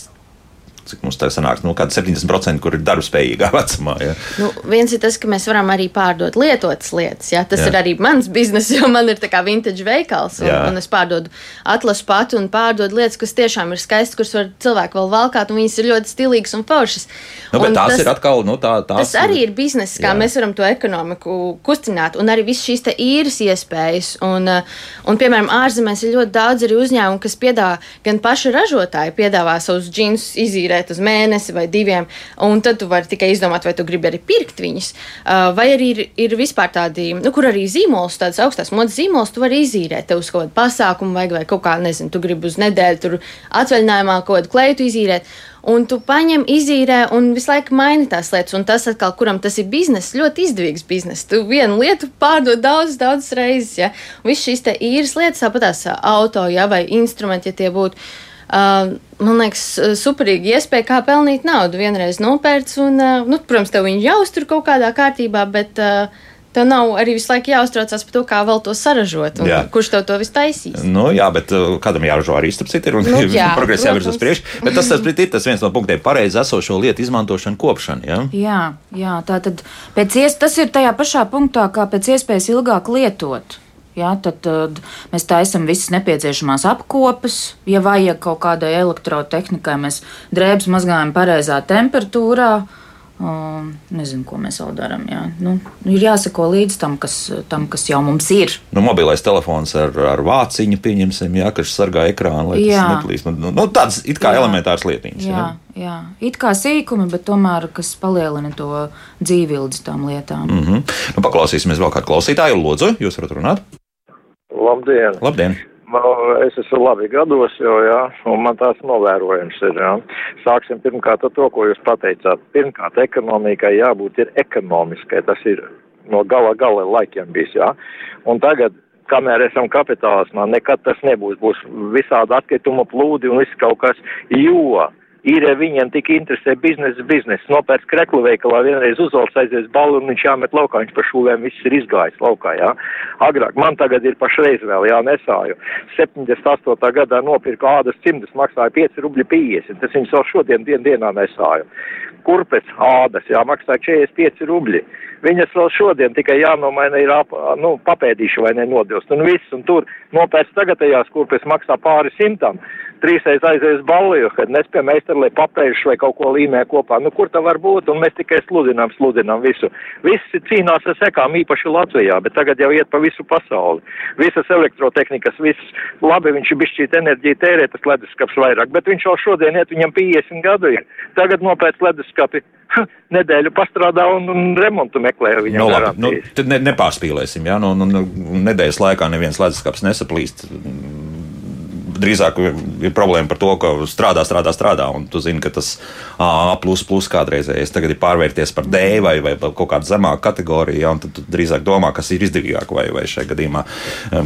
cik mums tā sanāks, nu, kāda 70%, kur ir darbspējīgā vecumā. Ja. Nu, viens ir tas, ka mēs varam arī pārdot lietotas lietas. Ja? Tas jā. ir arī mans bizness, jo man ir tā kā vintage veikals, un, jā. un es pārdodu atlasu patu un pārdodu lietas, kas tiešām ir skaistas, kuras var cilvēki vēl valkāt, un viņas ir ļoti stilīgas un foršas. Nu, un tās tas, ir atkal, nu, tā, tās tas arī ir bizness, kā jā. mēs varam to ekonomiku kustināt, un arī viss šīs īres iespējas. Un, un, piemēram, ārzemēs ir ļoti daudz arī uzņēmumu, kas piedāvā gan paši ražotāji, piedāvā savus džinsus izīrēt tērēt uz mēnesi vai diviem, un tad tu vari tikai izdomāt, vai tu gribi arī pirkt viņus. Uh, vai arī ir, ir vispār tādi, nu, kur arī zīmols, tādas augstās modes zīmols, tu vari izīrēt. Tev uz kaut kādu pasākumu vajag, vai kaut kā, nezinu, tu gribi uz nedēļu tur atvaļinājumā kaut kādu kleitu izīrēt. Un tu paņem, izīrē un visu laiku maini tās lietas. Un tas, atkal, kuram tas ir bizness, ļoti izdevīgs bizness. Tu vienu lietu pārdod daudzas, daudzas reizes. Ja? Visas šīs īres lietas, tāpat tās auto ja? vai instrumenti, ja tie būtu. Uh, man liekas, superīga iespēja, kā pelnīt naudu. Vienreiz nopērts, un, uh, nu, protams, tev viņi jāuztur kaut kādā kārtībā, bet uh, Tev nav arī visu laiku jāuztraucas par to, kā vēl to saražot, un jā. kurš tev to visu taisīs. Nu, jā, bet uh, kādam jāražo arī starp citu, ir un nu, progress jāvirz uz priekšu. Bet tas, tas ir tas viens no punktiem - pareizi esošo lietu izmantošana, kopšana. Ja? Jā, jā, tā tad pēc ies, tas ir tajā pašā punktā, kā pēc iespējas ilgāk lietot. Ja, tad, tad mēs taisām visas nepieciešamās apkopes. Ja vajag kaut kādai elektrotehnikai, mēs drēbes mazgājam pareizā temperatūrā. Um, nezinu, ko mēs vēl darām. Nu, ir jāsako līdz tam kas, tam, kas jau mums ir. Nu, mobilais telefons ar, ar vāciņu, pieņemsim, jā, kas sargā ekrānu, lai jā. tas neplīst. Nu, nu, tādas it kā jā. elementāras lietiņas. Jā, jā. jā, it kā sīkumi, bet tomēr kas palielina to dzīvildzi tām lietām. Mm -hmm. nu, paklausīsimies vēl kādu klausītāju. Lūdzu, jūs varat runāt? Labdien! Labdien. Es esmu labi gados, jo, jā, un man tās novērojums ir, jā. Sāksim pirmkārt ar to, ko jūs pateicāt. Pirmkārt, ekonomikai jābūt ir ekonomiskai, tas ir no gala gala laikiem bijis, jā. Un tagad, kamēr esam kapitālismā, nekad tas nebūs, būs visādi atkritumu plūdi un viss kaut kas, jo ir viņiem tik interesē biznesa, biznesa. Nopērts kreklu veikalā, vienreiz uzvalks aizies balu un viņš jāmet laukā, viņš pa šūvēm viss ir izgājis laukā, jā. Agrāk man tagad ir pašreiz vēl, jā, nesāju. 78. gadā nopirku ādas cimdas, maksāja 5 rubļi 50, tas viņas vēl šodien dien dienā nesāju. Kurpēc ādas, jā, maksāja 45 rubļi. Viņas vēl šodien tikai jānomaina ir ap, nu, papēdīšu vai nenodilst. Un viss, un tur nopērts tagadējās kurpes maksā pāri simtam trīsreiz aizies baliju, kad nespēja meistarlē papēžus vai kaut ko līmē kopā. Nu, kur tā var būt? Un mēs tikai sludinām, sludinām visu. Visi cīnās ar sekām, īpaši Latvijā, bet tagad jau iet pa visu pasauli. Visas elektrotehnikas, viss labi, viņš ir bišķīt enerģiju tērē, tas leduskaps vairāk, bet viņš jau šodien iet, viņam 50 gadu ir. Tagad nopēc leduskapi nedēļu pastrādā un, un remontu meklē viņam. No, nu, labi, nu, tad ne, nepārspīlēsim, jā, nu, nu, nu, nedēļas laikā neviens leduskaps nesaplīst drīzāk ir problēma par to, ka strādā, strādā, strādā. Un tu zini, ka tas A kādreizējais tagad ir pārvērties par D vai, vai kaut kādu zemāku kategoriju. Ja, tad tu drīzāk domā, kas ir izdevīgāk vai, vai šajā gadījumā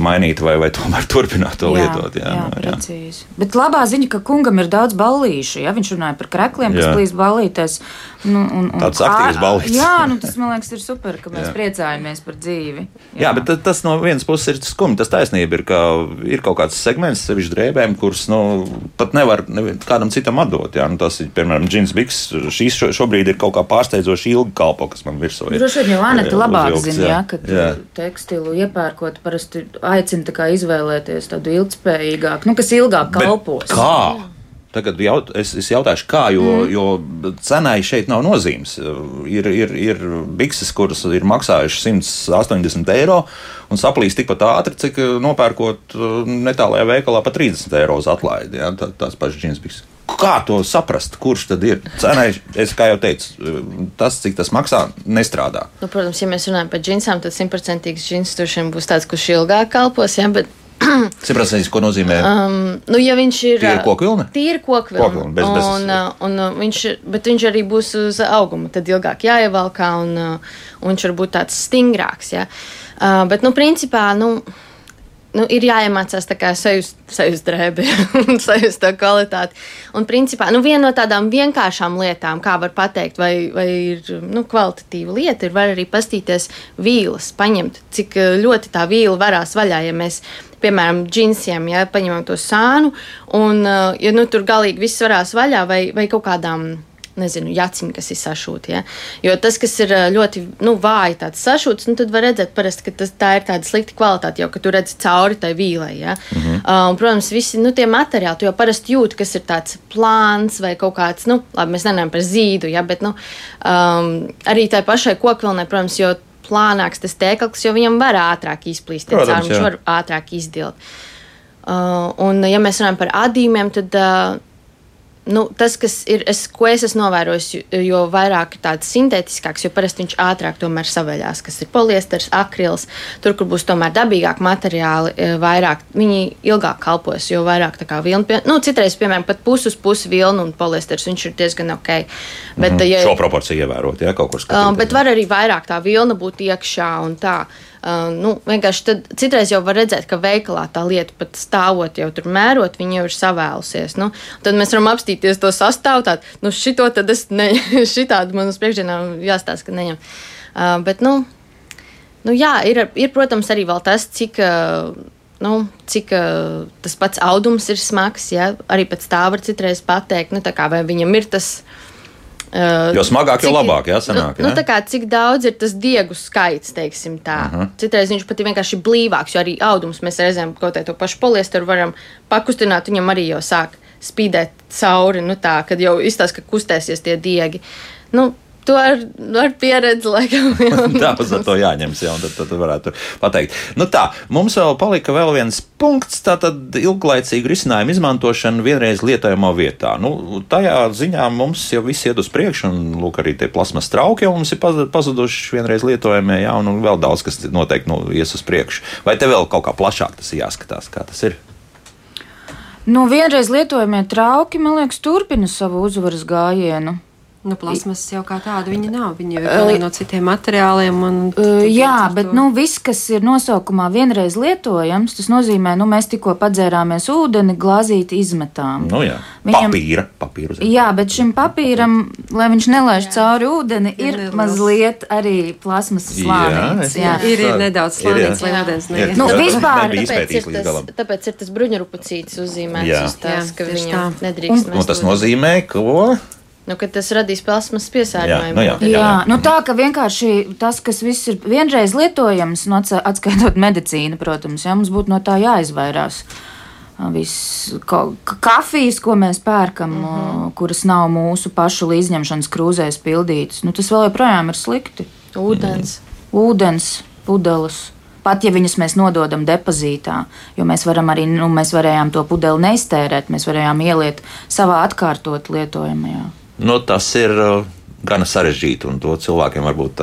mainīt vai, vai tomēr turpināt to jā, lietot. Jā, jā, nu, jā. Precīzi. Bet labā ziņa, ka kungam ir daudz ballīšu. Ja? Viņš runāja par krekliem, kas plīst ballītēs. Nu, un, un, Tāds aktīvs ballīts. Jā, nu, tas man liekas ir super, ka mēs jā. priecājamies par dzīvi. Jā, jā bet tas no vienas puses ir skumji. Tas taisnība ir, ka ir kaut kāds segments, sevišķi drēbēm, kurus nu, pat nevar nevi, kādam citam atdot. Jā. Nu, tas ir, piemēram, džins biks. Šīs šo, šobrīd ir kaut kā pārsteidzoši ilgi kalpo, kas man virsū ir. Droši vien jau Anita labāk zina, jā, ka jā. tekstilu iepērkot parasti aicina izvēlēties tādu ilgspējīgāku, nu, kas ilgāk kalpos. Bet kā? Tagad jaut, es, es jautāšu, kā, jo, mm. jo cenai šeit nav nozīmes. Ir, ir, ir bikses, kuras ir maksājušas 180 eiro un saplīst tikpat ātri, cik nopērkot uh, netālajā veikalā par 30 eiro uz atlaidi. Ja? Tā, tās pašas džins bikses. Kā to saprast? Kurš tad ir? Cenai, es kā jau teicu, tas, cik tas maksā, nestrādā. Nu, protams, ja mēs runājam par džinsām, tad simtprocentīgs džins tur būs tāds, kurš ilgāk kalpos. Ja? Bet Simtprocentīgi, ko nozīmē? Um, nu, ja viņš ir tīra kokvilna, tīra kokvilna, kokvilna bez, bez, un, uh, un, un uh, viņš, bet viņš arī būs uz auguma, tad ilgāk jāievalkā un, uh, un viņš var būt tāds stingrāks. Ja? Uh, bet, nu, principā, nu, nu, ir jāiemācās sajust, sajust drēbi un sajust to kvalitāti. Un principā, nu, viena no tādām vienkāršām lietām, kā var pateikt, vai, vai ir nu, kvalitatīva lieta, ir var arī pastīties vīlas, paņemt, cik eh, ļoti tā vīla varās vaļā, ja mēs piemēram, džinsiem, ja paņemam to sānu, un eh, ja nu, tur galīgi viss varās vaļā, vai, vai kaut kādām nezinu, jaciņu, kas ir sašūta. Ja? Jo tas, kas ir ļoti nu, vāji sašūts, nu, tad var redzēt, parasti, ka tas, tā ir tāda slikta kvalitāte, jo tu redzi cauri tai vīlai. Ja? Mm -hmm. uh, un, protams, visi nu, tie materiāli, tu jau parasti jūti, kas ir tāds plāns vai kaut kāds, nu, labi, mēs nemanām par zīdu, ja? bet nu, um, arī tai pašai kokvilnai, protams, jo plānāks tas tēkls, jo viņam var ātrāk izplīst, caur, viņš var ātrāk izdilt. Uh, un, ja mēs runājam par adīmiem, tad uh, nu, tas, kas ir, es, ko es esmu novērojis, jo vairāk ir tāds sintētiskāks, jo parasti viņš ātrāk tomēr saveļās, kas ir poliesters, akrils. Tur, kur būs tomēr dabīgāk materiāli, e, vairāk viņi ilgāk kalpos, jo vairāk tā kā vilna. Nu, citreiz, piemēram, pat pusi uz pusi vilna un poliesters, viņš ir diezgan ok. Bet, mm ja, Šo proporciju ievērot, ja kaut kur skatīties. Um, bet var arī vairāk tā vilna būt iekšā un tā. Uh, nu, vienkārši tad citreiz jau var redzēt, ka veikalā tā lieta pat stāvot, jau tur mērot, viņa jau ir savēlusies. Nu, tad mēs varam apstīties to sastāvu. Tādu, nu, šito tad es neņemu, šitādu man uz priekšdienā jāstāsta, ka neņem. Uh, bet, nu, nu, jā, ir, ir, protams, arī vēl tas, cik. Uh, nu, cik uh, tas pats audums ir smags. Ja? Arī pēc tā var citreiz pateikt, nu, kā, vai viņam ir tas Uh, jo smagāk, jo labāk, jā, sanāk. Nu, nu, kā, cik daudz ir tas diegu skaits, teiksim tā. Uh -huh. Citreiz viņš pat ir vienkārši blīvāks, jo arī audums mēs reizēm kaut kādā to pašu poliesteru varam pakustināt, viņam arī jau sāk spīdēt cauri, nu tā, kad jau izstāsta, ka kustēsies tie diegi. Nu, To ar, ar pieredzi, laikam. tā, uz to jāņems, jā, un tad, tad varētu pateikt. Nu tā, mums vēl palika vēl viens punkts, tātad ilglaicīgu risinājumu izmantošana vienreiz lietojamā vietā. Nu, tajā ziņā mums jau viss iet uz priekšu, un lūk, arī tie plasmas trauki jau mums ir pazuduši vienreiz lietojamie, jā, un vēl daudz kas noteikti nu, ies uz priekšu. Vai te vēl kaut kā plašāk tas jāskatās, kā tas ir? Nu, vienreiz lietojamie trauki, man liekas, turpina savu uzvaras gājienu. Nu, plasmas jau kā tāda viņa nav. Viņa ir no citiem materiāliem. Un, uh, jā, bet nu, viss, kas ir nosaukumā vienreiz lietojams, tas nozīmē, nu, mēs tikko padzērāmies ūdeni, glāzīti izmetām. Nu, jā. Viņam, papīra, papīra jā, bet šim papīram, lai viņš nelaiž cauri ūdeni, ir, ir mazliet arī plasmas slānis. Jā, jā. Ir, ir nedaudz slānis, lai ūdens neiet. Nu, vispār, tāpēc ir, tas, tāpēc ir tas bruņurupacīts uzzīmēts jā. uz tās, ka viņa nedrīkst. Un, un tas nozīmē, ko? Nu, tas radīs plasmas piesārņojumu. Jā, nu jā, jā, jā. nu tā ka vienkārši tas, kas viss ir vienreiz lietojams, nu, atskaitot medicīnu, protams, jā, mums būtu no tā jāizvairās. Viss kafijas, ko mēs pērkam, mm -hmm. kuras nav mūsu pašu līdzņemšanas krūzēs pildītas, nu, tas vēl joprojām ir slikti. Ūdens. Ūdens, pudeles pat ja viņas mēs nododam depozītā, jo mēs varam arī, nu, mēs varējām to pudeli neiztērēt, mēs varējām ieliet savā atkārtot lietojamajā nu, tas ir uh, gana sarežģīti. Un to cilvēkiem varbūt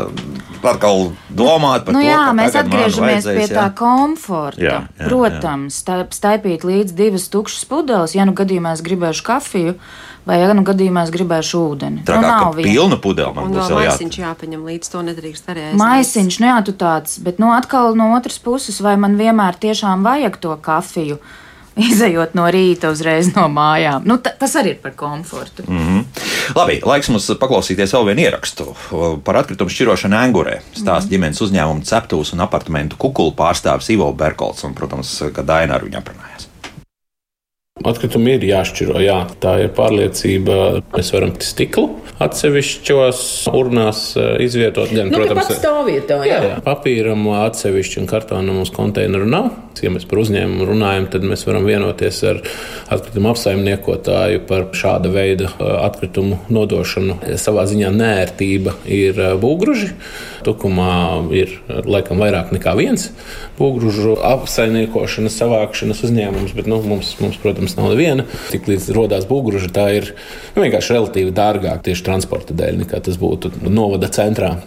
atkal domāt par nu, to, jā, mēs atgriežamies pie tā komforta. Jā, jā, Protams, jā. staipīt līdz divas tukšas pudeles, ja nu gadījumā es gribēšu kafiju. Vai, ja nu gadījumā es gribēšu ūdeni? Tā nu, kā nu, pilna pudele man būs. Maisiņš jāpaņem līdz to nedrīkst arī aizmirst. Maisiņš, nu jā, tu tāds, bet nu atkal no otras puses, vai man vienmēr tiešām vajag to kafiju? Uh, izējot no rīta uzreiz no mājām. Nu, tas arī ir par komfortu. Mm -hmm. Labi, laiks mums paklausīties vēl vienu ierakstu par atkritumu šķirošanu Angurē. Stāsta mm -hmm. ģimenes uzņēmumu ceptūs un apartamentu kukulu pārstāvis Ivo Berkolts, un, protams, ka Daina ar viņu aprunājās. Atkritumi ir jāšķiro. Jā. Tā ir pārliecība. Mēs varam stiklu atsevišķos urnās eh, izvietot. Gan, nu, protams, stāvvietā. Jā. Jā. Papīram atsevišķi un kartona mums konteineru nav. Ja mēs par uzņēmumu runājam, tad mēs varam vienoties ar atkritumu apsaimniekotāju par šāda veida eh, atkritumu nodošanu. Savā ziņā nērtība ir eh, būgruži. Tukumā ir laikam vairāk nekā viens būgružu apsaimniekošanas, savākšanas uzņēmums, bet nu, mums, mums, protams, nav neviena. Tik līdz rodās būgruža, tā ir nu, vienkārši relatīvi dārgāk tieši transporta dēļ nekā tas būtu novada centrā.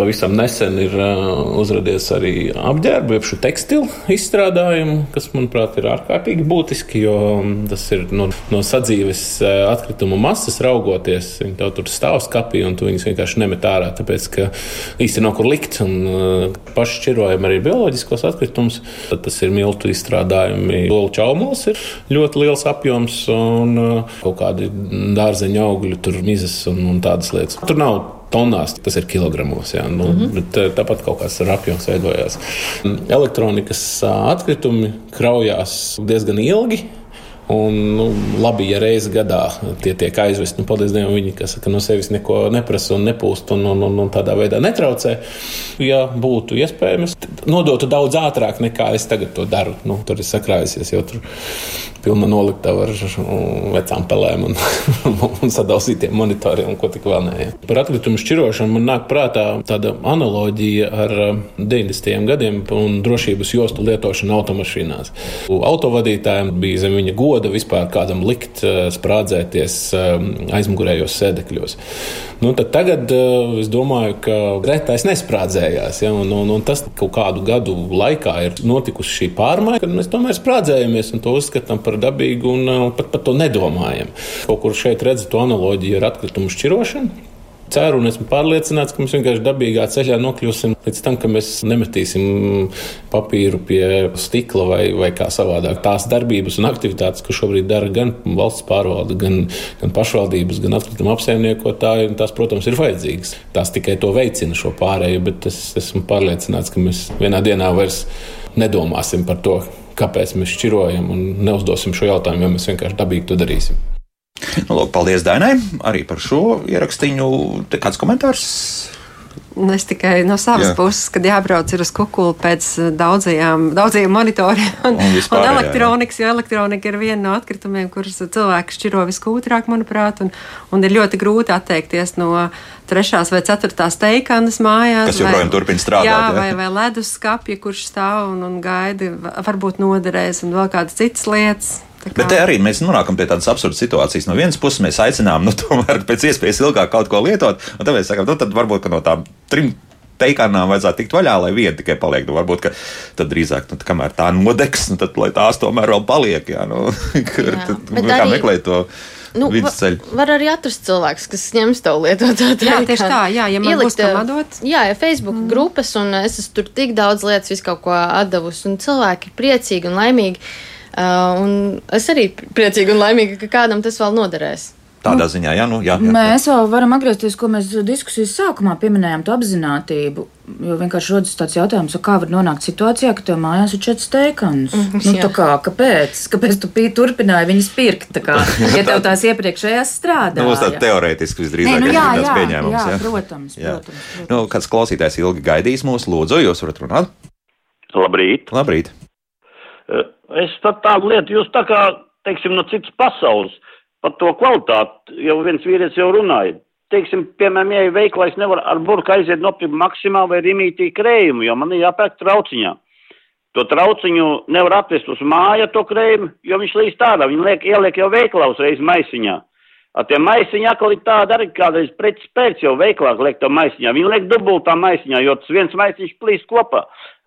Pavisam nesen ir uh, uzrādījies arī apģērba, jeb tekstilu izstrādājumu, kas, manuprāt, ir ārkārtīgi būtiski, jo um, tas ir no, no sadzīves uh, atkritumu masas raugoties. Viņi tur stāv skapī un tu viņus vienkārši nemet ārā, tāpēc ka īsti nav kur likt. Un, uh, paši šķirojam arī bioloģiskos atkritumus. Tad tas ir miltu izstrādājumi. Lolu čaumols ir ļoti liels apjoms un kaut kādi dārzeņu augļu, tur mizas un, un tādas lietas. Tur nav tonās, tas ir kilogramos. Jā, nu, mm -hmm. eh, tāpat kaut kāds apjoms veidojās. Elektronikas atkritumi kraujās diezgan ilgi. Un, nu, labi, ja reizes gadā tie tiek aizvesti, nu, paldies Dievam, viņi saka, no sevis neko neprasa un nepūst un, un, un, un tādā veidā netraucē. Ja būtu iespējams, nodotu daudz ātrāk nekā es tagad to daru. Nu, tur ir sakrājusies jau tur pilna noliktava ar vecām pelēm un, un sadalītiem monitoriem un ko tik vēl nē. Par atkritumu šķirošanu man nāk prātā tāda analoģija ar 90. Um, gadiem un drošības jostu lietošanu automašīnās. Autovadītājiem bija zem viņa goda goda vispār kādam likt eh, sprādzēties eh, aizmugurējos sēdekļos. Nu, tagad eh, es domāju, ka retais nesprādzējās. Ja, un, un, un tas kaut kādu gadu laikā ir notikusi šī pārmaiņa, kad mēs tomēr sprādzējamies un to uzskatām par dabīgu un pat par to nedomājam. Kaut kur šeit redzat analoģiju ar atkritumu šķirošanu ceru un esmu pārliecināts, ka mēs vienkārši dabīgā ceļā nokļūsim līdz tam, ka mēs nemetīsim papīru pie stikla vai, vai kā savādāk. Tās darbības un aktivitātes, ko šobrīd dara gan valsts pārvalde, gan, gan pašvaldības, gan atkrituma apsaimniekotāji, tās, protams, ir vajadzīgas. Tās tikai to veicina šo pārēju, bet es esmu pārliecināts, ka mēs vienā dienā vairs nedomāsim par to, kāpēc mēs šķirojam un neuzdosim šo jautājumu, jo mēs vienkārši dabīgi to darīsim. Nu, lūk, paldies Dainai arī par šo ierakstīņu. Te kāds komentārs? Nu, es tikai no savas Jā. puses, kad jābrauc uz kukuli pēc daudzajām, daudzajiem monitoriem un, un, vispār, un elektronikas, jo elektronika ir viena no atkritumiem, kurus cilvēki šķiro viskūtrāk, manuprāt, un, un ir ļoti grūti atteikties no trešās vai ceturtās teikanas mājās. Kas joprojām turpina strādāt. Jā, jā. Vai, vai ledus skapja, kurš stāv un, un gaida, varbūt noderēs, un vēl kādas citas lietas. Kā... Bet te arī mēs nonākam pie tādas absurdas situācijas. No vienas puses mēs aicinām, nu, tomēr pēc iespējas ilgāk kaut ko lietot, un tad mēs sakām, nu, tad varbūt no tām trim teikānām vajadzētu tikt vaļā, lai viena tikai paliek. Nu, varbūt tad drīzāk, nu, kamēr tā nodegs, nu, tad tās tomēr vēl paliek. Jā, nu, kur, jā. Tad, kā arī... meklēt to. Nu, var, var arī atrast cilvēks, kas ņems to lietotā jā, tieši tā, jā, ja man Ielikt, būs kam atdot. Jā, ja Facebook mm. grupas, un es esmu tur tik daudz lietas, visu kaut ko atdevusi, un cilvēki ir priecīgi un laimīgi. Uh, un es arī priecīgi un laimīgi, ka kādam tas vēl noderēs. Tādā nu, ziņā, jā, nu, jā, jā. Mēs vēl varam atgriezties, ko mēs diskusijas sākumā pieminējām, to apziņotību. Jo vienkārši rodas tāds jautājums, kā var nonākt situācijā, ka tev mājās ir četras teikanas. Mm -hmm, nu, kā, kāpēc? Kāpēc tu turpināji viņas pirkt? Kā, ja tev tās iepriekšējās strādāja? Nu, tā teorētiski visdrīzāk nu, jā, jā, pieņēmums. Jā, jā, protams. Jā. protams, protams. Nu, kāds klausītājs ilgi gaidīs mūsu lūdzu, jūs varat runāt? Labrīt! Labrīt. Es tad tādu lietu, jūs tā kā, teiksim, no citas pasaules par to kvalitāti, jau viens vīrietis jau runāja. Teiksim, piemēram, ja ir veikla, es nevaru ar burku aiziet nopirkt maksimā vai rimītī krējumu, jo man ir jāpērk trauciņā. To trauciņu nevar atvest uz māja to krējumu, jo viņš līdz tādā, viņi liek, ieliek jau veiklā uzreiz maisiņā. Ar tiem maisiņiem atkal ir tāda arī kādreiz preces pēc jau veiklāk liek to maisiņā. Viņi liek dubultā maisiņā, jo tas viens maisiņš plīst kopā.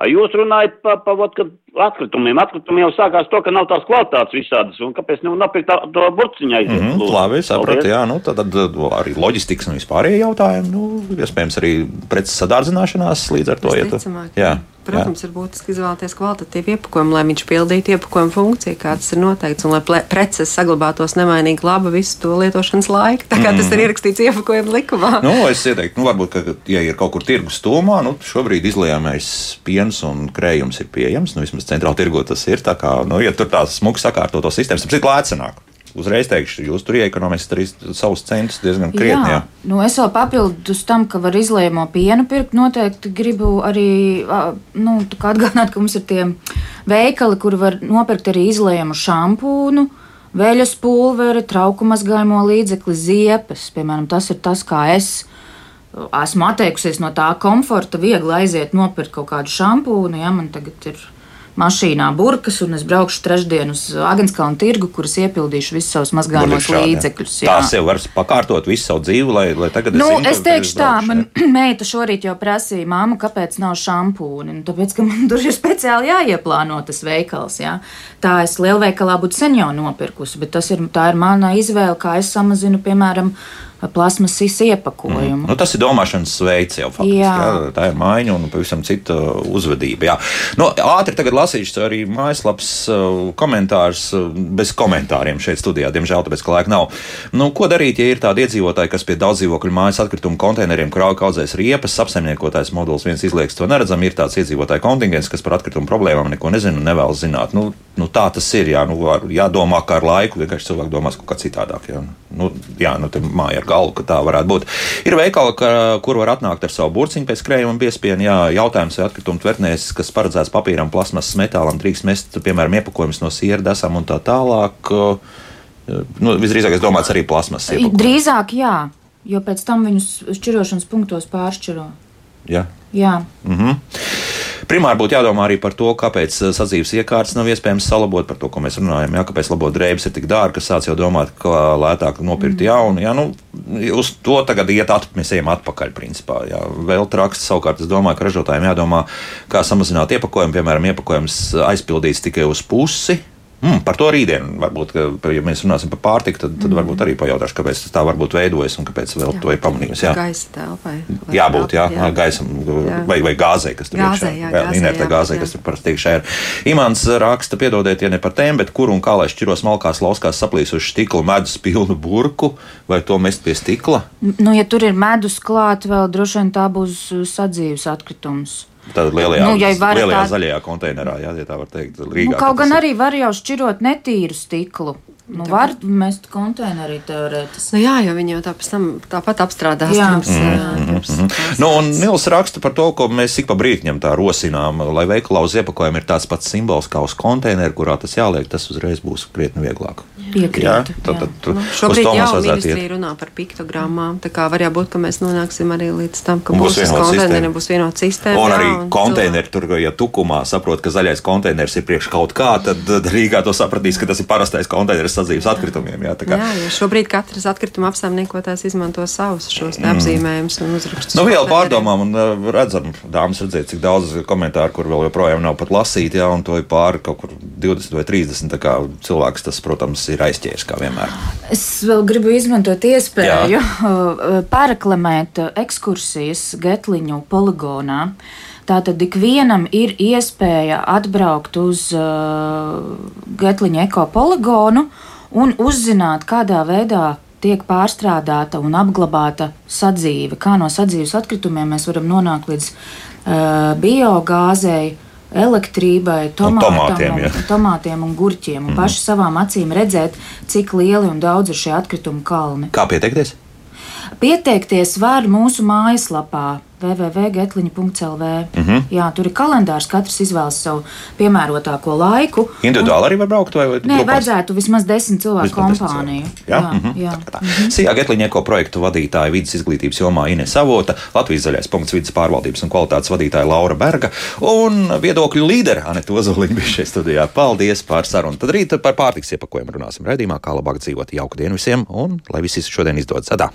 Jūs runājat par pa, pa, atkritumiem. Atkritumi jau sākās to, ka nav tās kvalitātes visādas, un kāpēc nu nopirkt to burciņu aiziet? Mm -hmm, labi, sapratu, jā, nu tad, tad arī loģistikas un vispārējie jautājumi, nu, iespējams arī preces sadārdzināšanās līdz ar to iet. Jā. Protams, jā. ir būtiski izvēlēties kvalitatīvu iepakojumu, lai viņš pildītu iepakojumu funkciju, kāds ir noteikts, un lai preces saglabātos nemainīgi laba visu to lietošanas laiku. Tā kā mm. tas ir ierakstīts iepakojuma likumā. Nu, es ieteiktu, nu, varbūt, ka, ja ir kaut kur tirgus stūmā, nu, šobrīd izlējamais piens un krējums ir pieejams. Nu, vismaz centrāla tirgo tas ir. Tā kā, nu, ja tur tās smuki sakārtoto sistēmas, tad cik lēcenāk uzreiz teikšu, jūs tur iekonomisiet arī savus centus diezgan krietni. Jā. Jā. Nu, es vēl papildus tam, ka var izlējamo pienu pirkt, noteikti gribu arī nu, atgādināt, ka mums ir tie veikali, kur var nopirkt arī izlējumu šampūnu. Vēļas pulveri, trauku mazgājumu līdzekli, ziepes. Piemēram, tas ir tas, kā es esmu atteikusies no tā komforta, viegli aiziet nopirkt kaut kādu šampūnu. Ja man tagad ir mašīnā burkas, un es braukšu trešdien uz Agenskalnu tirgu, kuras iepildīšu visus savus mazgājumos jā. līdzekļus. jā. Tā sev var pakārtot visu savu dzīvi, lai, lai tagad Nu, zinu, es teikšu tā, man meita šorīt jau prasīja, māmu, kāpēc nav šampūni. Nu, tāpēc, ka man tur ir speciāli jāieplāno tas veikals. Jā. Tā es lielveikalā būtu sen jau nopirkusi, bet tas ir, tā ir mana izvēle, kā es samazinu, piemēram, plasmasas iepakojumu. Nu, tas ir domāšanas veids jau faktiski. Jā. Jā. Tā ir maiņa un pavisam cita uzvedība. Jā. Nu, ātri tagad lasīšu arī mājaslapas uh, komentārus uh, bez komentāriem šeit studijā. Diemžēl tāpēc, ka laika nav. Nu, ko darīt, ja ir tādi iedzīvotāji, kas pie daudz dzīvokļu mājas atkritumu konteineriem krauj kaudzēs riepas, apsaimniekotājs modulis viens izlieks to neredzam, ir tāds iedzīvotāju kontingents, kas par atkritumu problēmām neko nezina un nevēlas zināt. Nu, nu, tā tas ir. Jā, nu, jādomā, kā ar laiku vienkārši cilvēki domās kaut kā citādāk. Jā, nu, jā nu, te māja ar galvu, ka tā varētu būt. Ir veikali, ka, kur var atnākt ar savu burciņu pēc krējuma un piespienu. Jā, jautājums, vai atkritumu tvertnēs, kas paredzēts papīram, plasmasas, metālam, drīkst mest, piemēram, iepakojumus no siera, desam un tā tālāk. Nu, visdrīzāk, es domāju, arī iepakojumus. Drīzāk jā, jo pēc tam viņus šķirošanas punktos pāršķiro. Jā. Jā. Mm -hmm. Primāri būtu jādomā arī par to, kāpēc eh, sadzīves iekārtas nav iespējams salabot, par to, ko mēs runājam. Jā, kāpēc labot drēbes ir tik dārgi, ka sāc jau domāt, ka lētāk nopirkt mm. jaunu. Jā, nu, uz to tagad iet atpakaļ, mēs ejam atpakaļ. Principā, jā. Vēl traks, savukārt, es domāju, ka ražotājiem jādomā, kā samazināt iepakojumu. Piemēram, iepakojums aizpildīts tikai uz pusi. Mm, par to rītdien, varbūt, ka, ja mēs runāsim par pārtiku, tad, tad varbūt arī pajautāšu, kāpēc tas tā varbūt veidojas un kāpēc vēl jā, to ir pamanījusi. Jā. Gaisa telpai. Jābūt, jā, jā. gaisam Jā. vai, vai gāzei, kas tur Gāzei, iekšā jā, gāzei, inerta jā, gāzei, jā. kas tur parasti iekšā ir. Imants raksta, piedodiet, ja ne par tēmu, bet kur un kā lai šķiros malkās, lauskās saplīsuši stikla medus pilnu burku, vai to mest pie stikla? Nu, ja tur ir medus klāt, vēl droši vien tā būs sadzīves atkritums. Tad lielajā, Nu, ja varat lielajā tā- zaļajā konteinerā, jā, ja tā var teikt, Rīgā. Nu, kaut gan ir. arī var jau šķirot netīru stiklu. Nu, var mest konteinerī teorētiski. Nu, jā, jo viņi jau tā pēc tam tāpat apstrādās. Jā. Pirms, mm. pirms, Mhm. Nu, un Nils raksta par to, ko mēs ik pa brīdim tā rosinām, lai veikalā uz iepakojuma ir tāds pats simbols kā uz konteineru, kurā tas jāliek, tas uzreiz būs krietni vieglāk. Piekrītu. Jā, tad, tad, Nu, šobrīd jau ministrija iet. runā par piktogrammām. Tā kā var būt, ka mēs nonāksim arī līdz tam, ka būs konteineriem sistēma. būs vienota sistēma. Un jā, arī un konteineri tur, ja tukumā saprot, ka zaļais konteiners ir priekš kaut kā, tad Rīgā to sapratīs, ka tas ir parastais konteiners sadzīves atkritumiem. Jā, tā kā. Jā, jo šobrīd katrs atkrituma apsaimniekotājs izmanto savus šos Mm. apzīmējumus un uzrakstus. Nu, vēl pārdomām, un uh, redzam, dāmas, redziet, cik daudz komentāru, kur vēl joprojām nav pat lasīti, jā, un to ir pāri kaut kur 20 vai 30. Tā kā cilvēks tas, protams, ir aizķēries kā vienmēr. Es vēl gribu izmantot iespēju uh, pareklamēt uh, ekskursijas Getliņu poligonā. Tātad ikvienam ir iespēja atbraukt uz uh, Getliņa ekopoligonu un uzzināt, kādā veidā tiek pārstrādāta un apglabāta sadzīve. Kā no sadzīves atkritumiem mēs varam nonākt līdz uh, biogāzei, elektrībai, tomātiem, jā. un, tomātiem un gurķiem. Un Mhm. paši savām acīm redzēt, cik lieli un daudz ir šie atkritumu kalni. Kā pieteikties? Pieteikties var mūsu mājaslapā www.getliņa.lv. Mhm. Jā, tur ir kalendārs, katrs izvēlas savu piemērotāko laiku. Individuāli arī var braukt vai, vai Nē, grupās? vajadzētu vismaz desmit cilvēku Vismaz desmit kompāniju. Jā? jā, Mhm. jā. Sijā Getliņieko projektu vadītāja vidas izglītības jomā Ines Avota, Latvijas zaļais punkts vidas pārvaldības un kvalitātes vadītāja Laura Berga un viedokļu līdera Anita Ozoliņa bija šeit studijā. Paldies par sarunu. Tad rīt par pārtiks iepakojumu runāsim redzījumā, kā labāk dzīvot. Jauku dienu visiem un lai viss šodien izdodas. Adā!